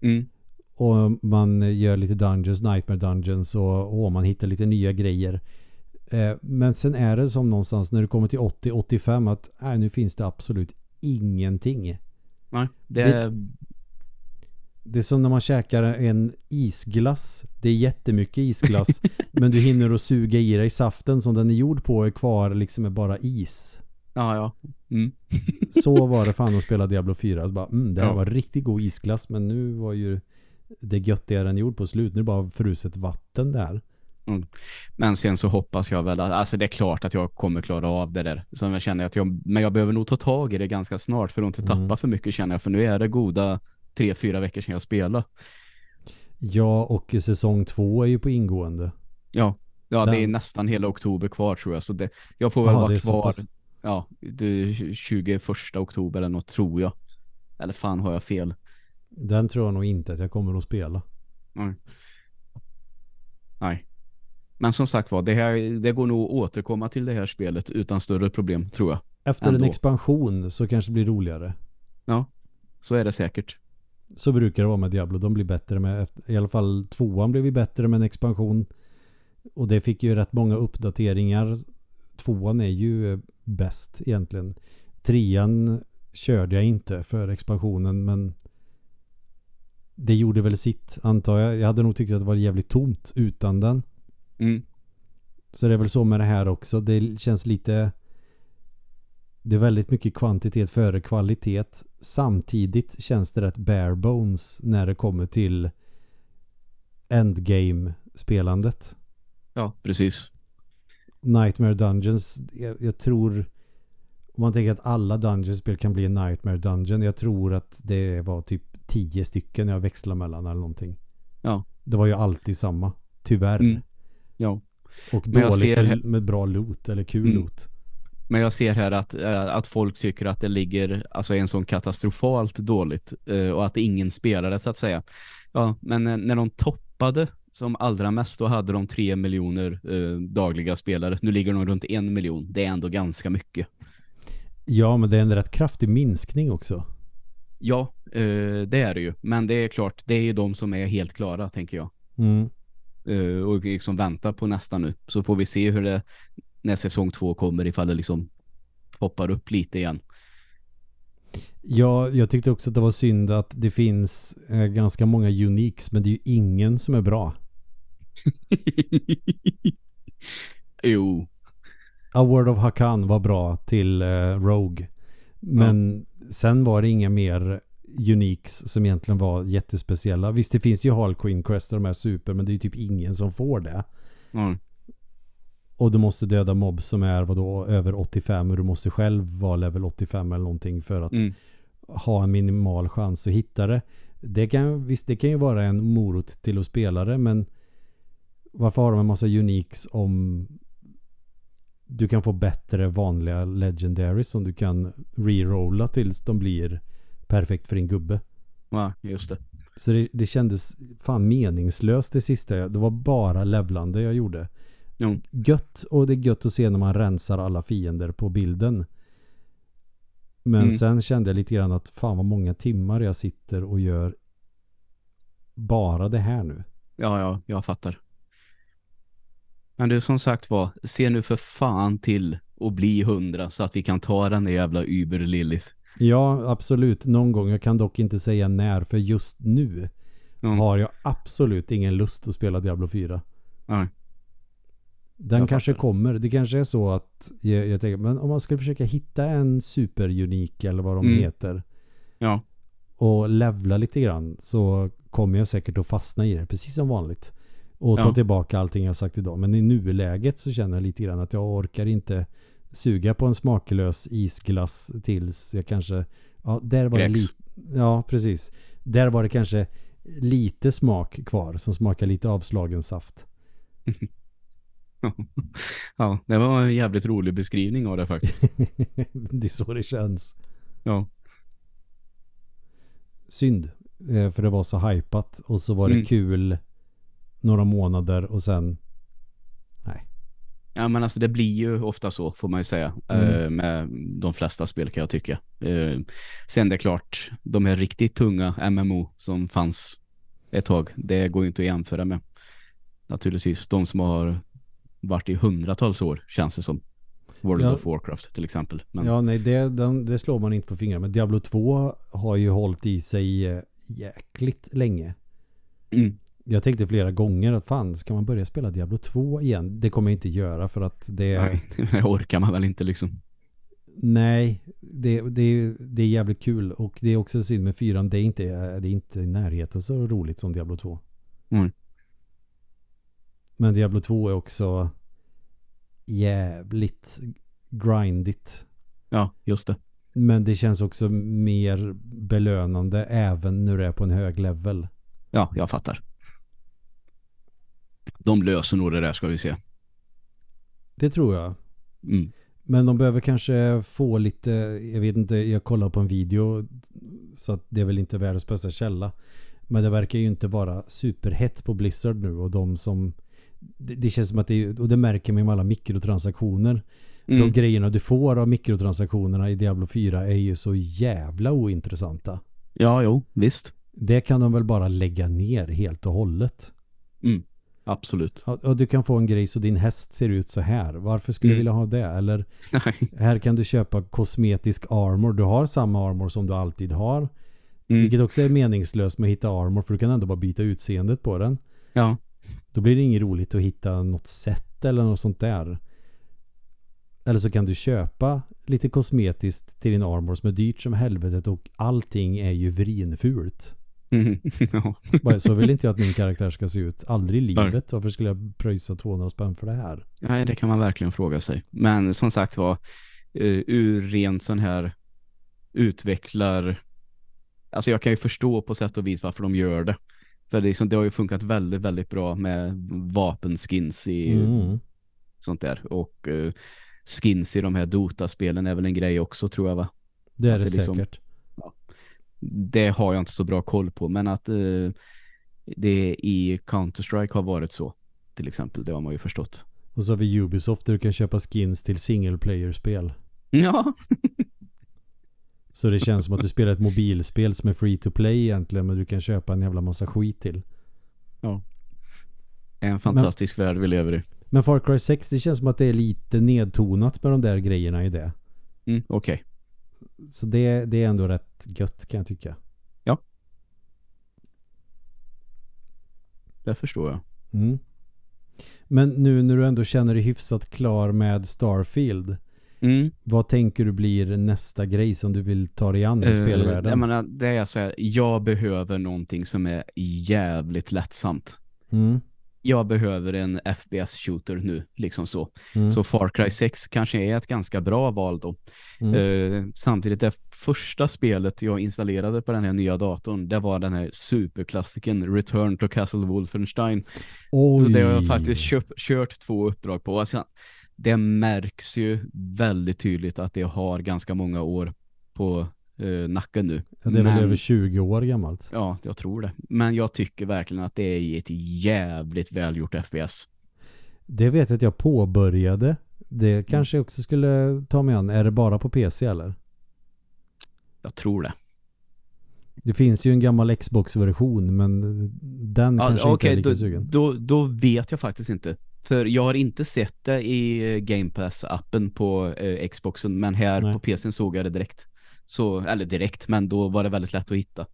Mm. Och man gör lite dungeons, nightmare dungeons och, och man hittar lite nya grejer. Eh, men sen är det som någonstans när du kommer till 80-85 att nej, nu finns det absolut ingenting. Nej, det. Det, det är som när man käkar en isglass. Det är jättemycket isglass. [LAUGHS] men du hinner att suga i dig saften som den är gjord på är kvar liksom är bara is. Ja, ja. Mm. [LAUGHS] så var det fan att spela Diablo 4. Alltså bara, mm, det här ja. var riktigt god isglass men nu var ju det göttigare än gjord på slut. Nu är det bara fruset vatten där. Mm. Men sen så hoppas jag väl att, alltså det är klart att jag kommer klara av det där. Så jag känner att jag, men jag behöver nog ta tag i det ganska snart för att inte tappa mm. för mycket känner jag. För nu är det goda tre, fyra veckor sedan jag spelade. Ja, och säsong två är ju på ingående. Ja, ja Den... det är nästan hela oktober kvar tror jag. Så det, jag får väl Aha, vara kvar ja, det 21 oktober eller något tror jag. Eller fan har jag fel. Den tror jag nog inte att jag kommer att spela. Nej. Nej. Men som sagt var, det, här, det går nog att återkomma till det här spelet utan större problem, tror jag. Efter Ändå. en expansion så kanske det blir roligare. Ja, så är det säkert. Så brukar det vara med Diablo. De blir bättre med, i alla fall tvåan blev vi bättre med en expansion. Och det fick ju rätt många uppdateringar. Tvåan är ju bäst egentligen. Trean körde jag inte för expansionen men det gjorde väl sitt antar jag. Jag hade nog tyckt att det var jävligt tomt utan den. Mm. Så det är väl så med det här också. Det känns lite det är väldigt mycket kvantitet före kvalitet. Samtidigt känns det rätt bare bones när det kommer till endgame-spelandet. Ja, precis. Nightmare Dungeons, jag, jag, tror om man tänker att alla Dungeons-spel kan bli en Nightmare Dungeon, jag tror att det var typ tio stycken jag växlade mellan eller någonting. Ja. Det var ju alltid samma, tyvärr. Mm. Ja. Och dåligt ser... med, med, bra loot eller kul mm. loot. Men jag ser här att, äh, att folk tycker att det ligger alltså en sån katastrofalt dåligt äh, och att ingen spelare så att säga. Ja, men äh, när de toppade som allra mest då hade de tre miljoner dagliga spelare. Nu ligger de runt en miljon. Det är ändå ganska mycket. Ja, men det är en rätt kraftig minskning också. Ja, det är det ju. Men det är klart, det är ju de som är helt klara, tänker jag. Mm. och liksom väntar på nästa nu. Så får vi se hur det när säsong två kommer ifall det liksom hoppar upp lite igen. Ja, jag tyckte också att det var synd att det finns eh, ganska många uniques men det är ju ingen som är bra. [LAUGHS] jo. A Word of Hakan var bra till eh, Rogue. Men ja. sen var det inga mer uniques som egentligen var jättespeciella. Visst, det finns ju Harlequin Crest och de här super men det är ju typ ingen som får det. Mm. Och du måste döda mobb som är vadå, över 85 och du måste själv vara level 85 eller någonting för att mm. ha en minimal chans att hitta det. Det kan, visst, det kan ju vara en morot till att spela det men varför har de en massa uniques om du kan få bättre vanliga legendaries som du kan rerolla tills de blir perfekt för din gubbe. Ja, just det. Så det, det kändes fan meningslöst det sista. Det var bara levlande jag gjorde. Jo. Gött och det är gött att se när man rensar alla fiender på bilden. Men mm. sen kände jag lite grann att fan vad många timmar jag sitter och gör bara det här nu. Ja, ja, jag fattar. Men du som sagt var, se nu för fan till att bli hundra så att vi kan ta den där jävla Uber Lilith. Ja, absolut. Någon gång. Jag kan dock inte säga när för just nu mm. har jag absolut ingen lust att spela Diablo 4. Nej. Den jag kanske fattar. kommer. Det kanske är så att jag, jag, tänker, men om man skulle försöka hitta en superunik eller vad de mm. heter. Ja. Och levla lite grann så kommer jag säkert att fastna i det precis som vanligt. Och ta ja. tillbaka allting jag sagt idag. Men i nuläget så känner jag lite grann att jag orkar inte suga på en smaklös isglass tills jag kanske ja, där var det lite ja, precis. Där var det kanske lite smak kvar som smakar lite avslagen saft. [LAUGHS] ja, det var en jävligt rolig beskrivning av det faktiskt. [LAUGHS] det är så det känns. Ja. Synd. Eh, för det var så hypat och så var det mm. kul några månader och sen nej. Ja men alltså det blir ju ofta så får man ju säga mm. Eh, med de flesta spel kan jag tycka. Eh, sen det är klart, de här riktigt tunga MMO som fanns ett tag, det går ju inte att jämföra med. Naturligtvis de som har varit i hundratals år känns det som. World ja. of Warcraft till exempel. Men... Ja, nej, det, den, det slår man inte på fingrarna. Men Diablo 2 har ju hållit i sig eh, jäkligt länge. Mm. Jag tänkte flera gånger att fan, ska man börja spela Diablo 2 igen? Det kommer jag inte göra för att det... Nej, [LAUGHS] det orkar man väl inte liksom. Nej, det, det, det är jävligt kul och det är också synd med fyran. Det är inte, det är inte i närheten så roligt som Diablo 2. Mm. Men Diablo 2 är också jävligt grindigt. Ja, just det. Men det känns också mer belönande även när du är på en hög level. Ja, jag fattar. De löser nog det där ska vi se. Det tror jag. Mm. Men de behöver kanske få lite, jag vet inte, jag kollar på en video så att det är väl inte världens bästa källa. Men det verkar ju inte vara superhett på Blizzard nu och de som det, det känns som att det är, och det märker man med alla mikrotransaktioner. Mm. De grejerna du får av mikrotransaktionerna i Diablo 4 är ju så jävla ointressanta. Ja, jo, visst. Det kan de väl bara lägga ner helt och hållet. Mm. Absolut. Och, du kan få en grej så din häst ser ut så här. Varför skulle mm. du vilja ha det? Eller här kan du köpa kosmetisk armor. Du har samma armor som du alltid har. Mm. Vilket också är meningslöst med att hitta armor för du kan ändå bara byta utseendet på den. Ja. Då blir det inget roligt att hitta något sätt eller något sånt där. Eller så kan du köpa lite kosmetiskt till din armor som är dyrt som helvetet och allting är ju vrinfult. Mm, [LAUGHS] ja. Så vill inte jag att min karaktär ska se ut. Aldrig i livet. Varför skulle jag pröjsa 200 spänn för det här? Nej, det kan man verkligen fråga sig. Men som sagt var, uh, ur rent sån här utvecklar... Alltså jag kan ju förstå på sätt och vis varför de gör det. För det, liksom, det har ju funkat väldigt, väldigt bra med vapenskins i mm. sånt där. Och uh, skins i de här Dota-spelen är väl en grej också tror jag va? Det är det, det liksom, säkert. Ja, det har jag inte så bra koll på. Men att uh, det i Counter-Strike har varit så till exempel. Det har man ju förstått. Och så har vi Ubisoft där du kan köpa skins till single player-spel. Ja. [LAUGHS] Så det känns som att du spelar ett mobilspel som är free to play egentligen men du kan köpa en jävla massa skit till. Ja. En fantastisk men, värld vi lever i. Men Far Cry 6 det känns som att det är lite nedtonat med de där grejerna i det. Mm, okej. Okay. Så det, det är ändå rätt gött kan jag tycka. Ja. Det förstår jag. Mm. Men nu när du ändå känner dig hyfsat klar med Starfield Mm. Vad tänker du blir nästa grej som du vill ta dig an i uh, spelvärlden? Jag menar, det är så här, jag behöver någonting som är jävligt lättsamt. Mm. Jag behöver en FPS-shooter nu, liksom så. Mm. Så Far Cry 6 kanske är ett ganska bra val då. Uh, samtidigt, det första spelet jag installerade på den här nya datorn, det var den här superklassiken Return to Castle Wolfenstein. Oj. Så det har jag faktiskt köpt, kört två uppdrag på. Alltså, det märks ju väldigt tydligt att det har ganska många år på eh, nacken nu. Ja, det är Men, väl över 20 år gammalt. Ja, jag tror det. Men jag tycker verkligen att det är ett jävligt välgjort FPS. Det vet jag att jag påbörjade. Det kanske jag också skulle ta mig an. Är det bara på PC eller? Jag tror det. Det finns ju en gammal Xbox-version men den ja, kanske okay, inte är lika då, sugen. Då, då vet jag faktiskt inte. För jag har inte sett det i Game Pass-appen på eh, Xboxen, men här Nej. på PCn såg jag det direkt. Så, eller direkt, men då var det väldigt lätt att hitta.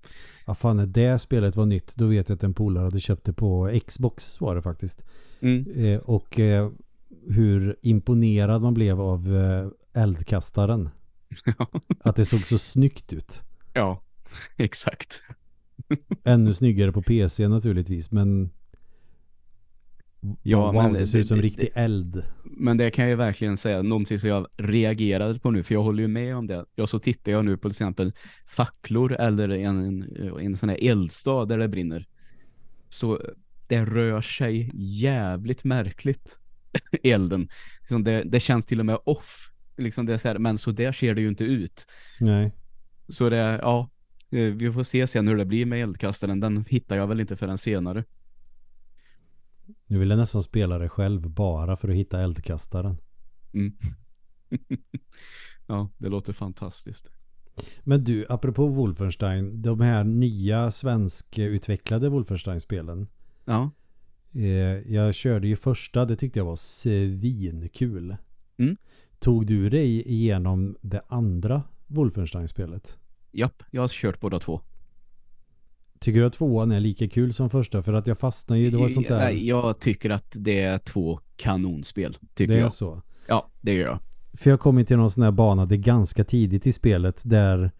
Ja fan, när det spelet var nytt, då vet jag att en polare hade köpt det på Xbox var det faktiskt. Mm. Eh, och eh, hur imponerad man blev av eh, eldkastaren. [LAUGHS] att det såg så snyggt ut. Ja, [LAUGHS] exakt. Ännu snyggare på PC naturligtvis, men Ja, wow, men det ser ut som det, riktig eld. Men det kan jag verkligen säga, någonting som jag reagerade på nu, för jag håller ju med om det. Jag så tittar jag nu på till exempel facklor eller en, en, sån här eldstad där det brinner. Så det rör sig jävligt märkligt, [LAUGHS] elden. Det, det känns till och med off. Liksom det är så här, men så där ser det ju inte ut. Nej. Så det, ja, eh, vi får se sen hur det blir med eldkastaren. Den hittar jag väl inte förrän senare. Nu vill jag nästan spela det själv bara för att hitta eldkastaren. Mm. [LAUGHS] ja, det låter fantastiskt. Men du, apropå Wolfenstein, de här nya svenskutvecklade Wolfenstein-spelen. Ja. Eh, jag körde ju första, det tyckte jag var svinkul. Mm. Tog du dig igenom det andra Wolfenstein-spelet? Japp, jag har kört båda två. Tycker du att tvåan är lika kul som första? För att jag fastnar ju, det var sånt där... Nej, jag tycker att det är två kanonspel, tycker det jag. är så? Ja, det gör jag. För jag kom till någon sån här bana, det är ganska tidigt i spelet, där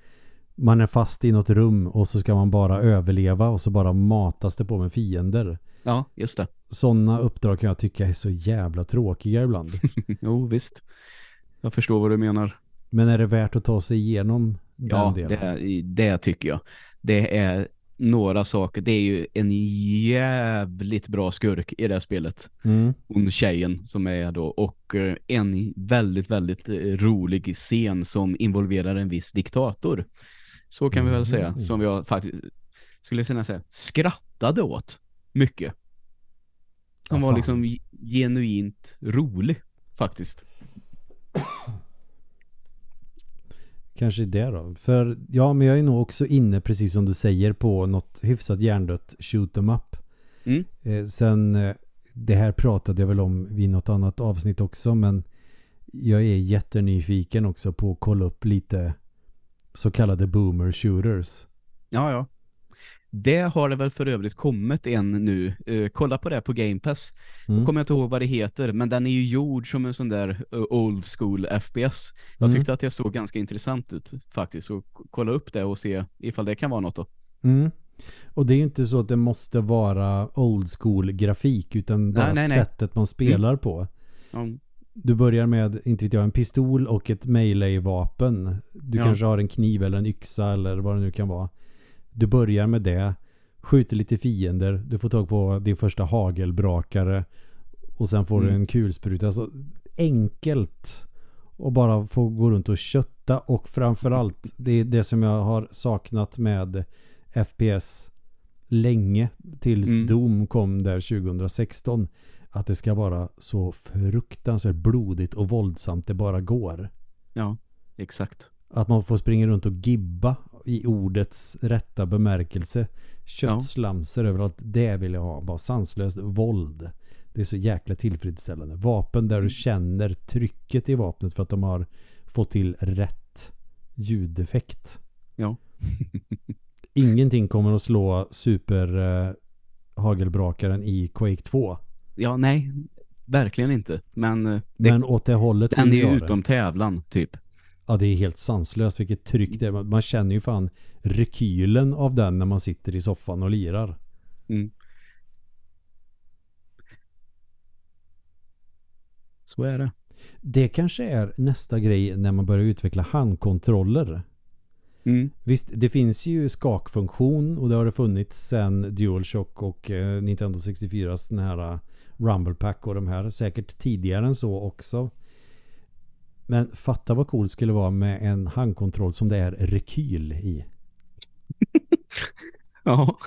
man är fast i något rum och så ska man bara överleva och så bara matas det på med fiender. Ja, just det. Sådana uppdrag kan jag tycka är så jävla tråkiga ibland. [LAUGHS] jo, visst. Jag förstår vad du menar. Men är det värt att ta sig igenom den ja, delen? Ja, det, det tycker jag. Det är några saker. Det är ju en jävligt bra skurk i det här spelet. Mm. Hon tjejen som är då. Och eh, en väldigt, väldigt eh, rolig scen som involverar en viss diktator. Så kan vi väl säga. Mm. Som jag faktiskt skulle säga skrattade åt mycket. Som ja, var liksom genuint rolig faktiskt. Kanske det då. För ja, men jag är nog också inne precis som du säger på något hyfsat hjärndött shoot em up. Mm. Eh, sen eh, det här pratade jag väl om vid något annat avsnitt också men jag är jättenyfiken också på att kolla upp lite så kallade boomer shooters. Ja, ja. Det har det väl för övrigt kommit en nu. Uh, kolla på det på Game Pass. Mm. Jag kommer inte ihåg vad det heter, men den är ju gjord som en sån där uh, old school FPS. Jag mm. tyckte att det såg ganska intressant ut faktiskt. Så kolla upp det och se ifall det kan vara något då. Mm. Och det är ju inte så att det måste vara old school grafik utan bara nej, nej, nej. sättet man spelar mm. på. Du börjar med, inte vet jag, en pistol och ett melee-vapen. Du ja. kanske har en kniv eller en yxa eller vad det nu kan vara. Du börjar med det. Skjuter lite fiender. Du får tag på din första hagelbrakare. Och sen får mm. du en kulspruta. Alltså, enkelt. Och bara få gå runt och kötta. Och framförallt, det är det som jag har saknat med FPS länge. Tills mm. Doom kom där 2016. Att det ska vara så fruktansvärt blodigt och våldsamt det bara går. Ja, exakt. Att man får springa runt och gibba i ordets rätta bemärkelse. Köttslamser ja. överallt. Det vill jag ha. Bara sanslöst våld. Det är så jäkla tillfredsställande. Vapen där du känner trycket i vapnet för att de har fått till rätt ljudeffekt. Ja. [LAUGHS] Ingenting kommer att slå super uh, hagelbrakaren i Quake 2. Ja, nej. Verkligen inte. Men, uh, det, Men åt det hållet den är utom tävlan, typ. Ja, det är helt sanslöst vilket tryck det är. Man känner ju fan rekylen av den när man sitter i soffan och lirar. Mm. Så är det. Det kanske är nästa grej när man börjar utveckla handkontroller. Mm. Visst, det finns ju skakfunktion och det har det funnits sedan DualShock och eh, Nintendo 64 den här eh, Rumble Pack och de här. Säkert tidigare än så också. Men fatta vad cool skulle vara med en handkontroll som det är rekyl i. [LAUGHS] ja.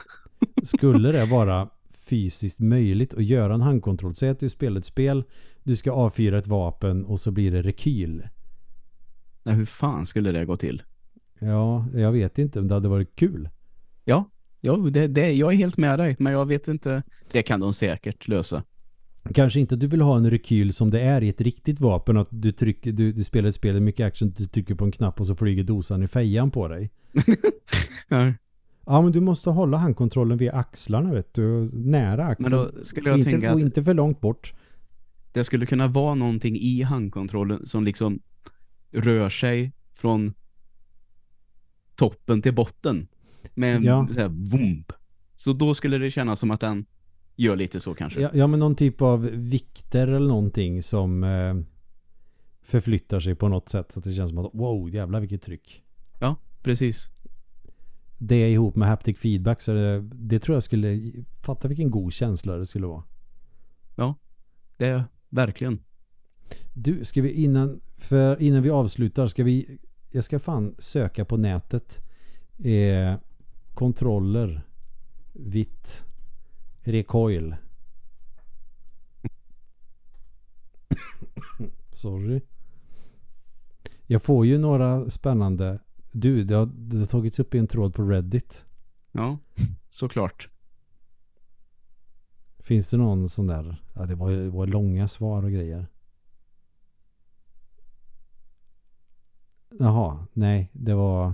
skulle det vara fysiskt möjligt att göra en handkontroll? Säg att du spelar ett spel, du ska avfyra ett vapen och så blir det rekyl. Ja, hur fan skulle det gå till? Ja, jag vet inte, men det hade varit kul. Ja, ja det, det, jag är helt med dig, men jag vet inte. Det kan de säkert lösa. Kanske inte du vill ha en rekyl som det är i ett riktigt vapen att du, trycker, du, du spelar ett spel med mycket action du trycker på en knapp och så flyger dosan i fejan på dig. [LAUGHS] ja. ja, men du måste hålla handkontrollen vid axlarna vet du, nära axeln. Men då skulle jag inte, tänka och inte för långt bort. Det skulle kunna vara någonting i handkontrollen som liksom rör sig från toppen till botten med en ja. så här, vump. Så då skulle det kännas som att den gör lite så kanske. Ja, ja men någon typ av vikter eller någonting som eh, förflyttar sig på något sätt så att det känns som att wow, jävlar vilket tryck. Ja, precis. Det ihop med haptic feedback så det, det tror jag skulle fatta vilken god känsla det skulle vara. Ja, det är verkligen. Du, ska vi innan, för innan vi avslutar ska vi jag ska fan söka på nätet eh, kontroller vitt recoil sorry. Jag får ju några spännande. Du, det har, det har tagits upp i en tråd på Reddit. Ja, såklart. Finns det någon sån där? Ja, det var, det var långa svar och grejer. Jaha, nej, det var,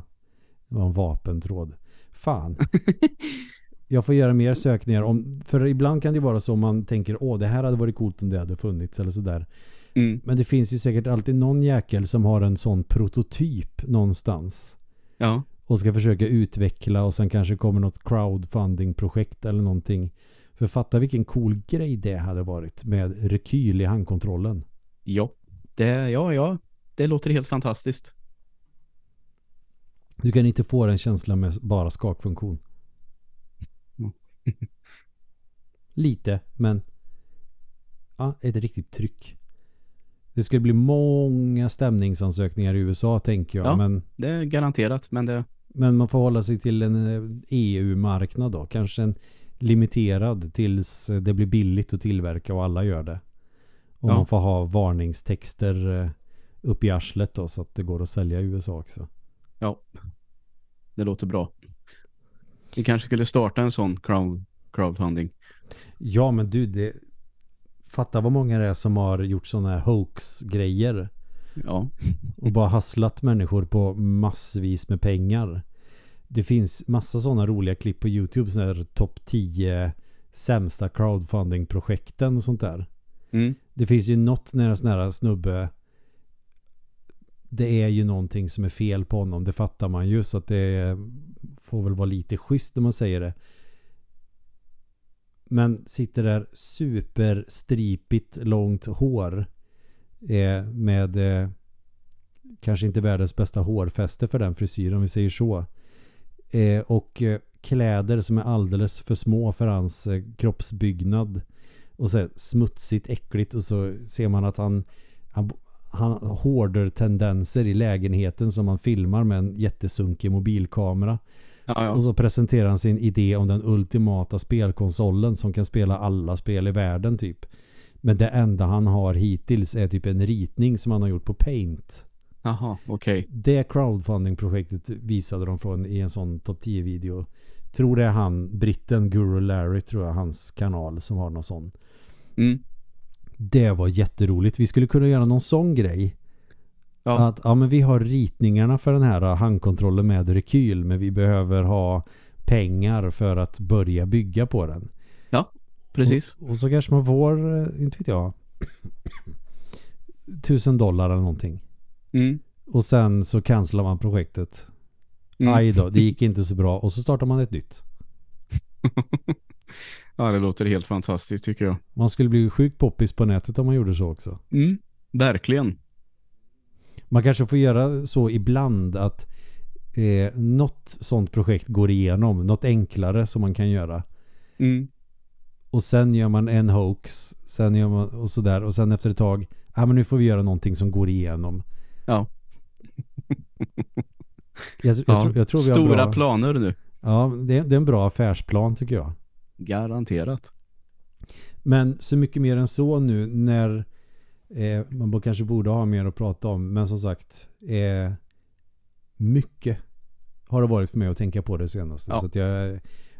det var en vapentråd. Fan. [LAUGHS] Jag får göra mer sökningar om, för ibland kan det vara så man tänker, åh det här hade varit coolt om det hade funnits eller sådär. Mm. Men det finns ju säkert alltid någon jäkel som har en sån prototyp någonstans. Ja. Och ska försöka utveckla och sen kanske kommer något crowdfunding-projekt eller någonting. För fatta vilken cool grej det hade varit med rekyl i handkontrollen. Ja, det, ja, ja. Det låter helt fantastiskt. Du kan inte få den känslan med bara skakfunktion. [LAUGHS] Lite, men ja, ett riktigt tryck. Det skulle bli många stämningsansökningar i USA tänker jag. Ja, men, det är garanterat. Men, det... men man får hålla sig till en EU-marknad då. Kanske en limiterad tills det blir billigt att tillverka och alla gör det. Och ja. man får ha varningstexter eh, upp i arslet då så att det går att sälja i USA också. Ja, det låter bra. Vi kanske skulle starta en sån crowd, crowdfunding. Ja, men du, det... Fatta vad många det är som har gjort sådana här hoax-grejer. Ja. Och bara hasslat människor på massvis med pengar. Det finns massa sådana roliga klipp på YouTube. Sådana här topp 10 sämsta crowdfunding-projekten och sånt där. Mm. Det finns ju något när en sån här snubbe det är ju någonting som är fel på honom. Det fattar man ju så att det får väl vara lite schysst när man säger det. Men sitter där superstripigt långt hår eh, med eh, kanske inte världens bästa hårfäste för den frisyren om vi säger så. Eh, och eh, kläder som är alldeles för små för hans eh, kroppsbyggnad. Och så smutsigt, äckligt och så ser man att han, han han hårder tendenser i lägenheten som han filmar med en jättesunkig mobilkamera. Ja, ja. Och så presenterar han sin idé om den ultimata spelkonsolen som kan spela alla spel i världen typ. Men det enda han har hittills är typ en ritning som han har gjort på Paint. Jaha, okej. Okay. Det crowdfunding-projektet visade de från i en sån topp 10-video. Tror det är han, britten Guru Larry tror jag, hans kanal som har någon sån. Mm. Det var jätteroligt. Vi skulle kunna göra någon sån grej. Ja. Att ja, men vi har ritningarna för den här handkontrollen med rekyl men vi behöver ha pengar för att börja bygga på den. Ja, precis. Och, och så kanske man får, eh, inte vet jag, [COUGHS] tusen dollar eller någonting. Mm. Och sen så cancelar man projektet. Mm. Aj då, det gick inte så bra. Och så startar man ett nytt. [LAUGHS] Ja, det låter helt fantastiskt tycker jag. Man skulle bli sjukt poppis på nätet om man gjorde så också. Mm, verkligen. Man kanske får göra så ibland att eh, något sånt projekt går igenom. Något enklare som man kan göra. Mm. Och sen gör man en hoax. Sen gör man och sådär. Och sen efter ett tag. Ja ah, men nu får vi göra någonting som går igenom. Ja. [LAUGHS] jag, jag, ja. Tror, jag tror vi Stora har bra, planer nu. Ja, det, det är en bra affärsplan tycker jag. Garanterat. Men så mycket mer än så nu när eh, man kanske borde ha mer att prata om. Men som sagt, eh, mycket har det varit för mig att tänka på det senaste. Ja. Så att jag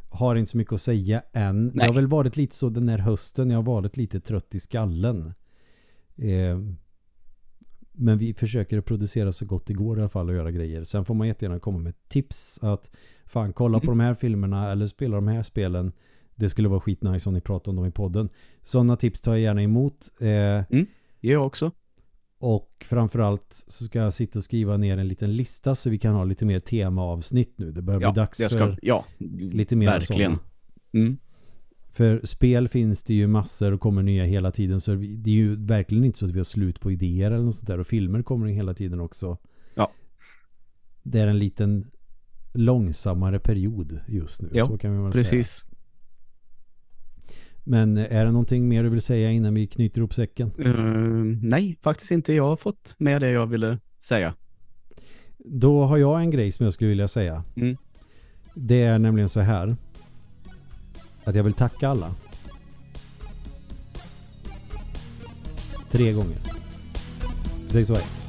har inte så mycket att säga än. Nej. Det har väl varit lite så den här hösten. Jag har varit lite trött i skallen. Eh, men vi försöker producera så gott det går i alla fall och göra grejer. Sen får man jättegärna komma med tips att fan kolla mm. på de här filmerna eller spela de här spelen. Det skulle vara skitnice om ni pratar om dem i podden. Sådana tips tar jag gärna emot. Eh, mm, jag också. Och framförallt så ska jag sitta och skriva ner en liten lista så vi kan ha lite mer temaavsnitt nu. Det börjar ja, bli dags ska, för ja, lite mer verkligen. Mm. För spel finns det ju massor och kommer nya hela tiden så det är ju verkligen inte så att vi har slut på idéer eller något sånt där och filmer kommer hela tiden också. Ja. Det är en liten långsammare period just nu. Ja, så kan vi väl precis. säga. Men är det någonting mer du vill säga innan vi knyter ihop säcken? Uh, nej, faktiskt inte. Jag har fått med det jag ville säga. Då har jag en grej som jag skulle vilja säga. Mm. Det är nämligen så här. Att jag vill tacka alla. Tre gånger. Säg så här.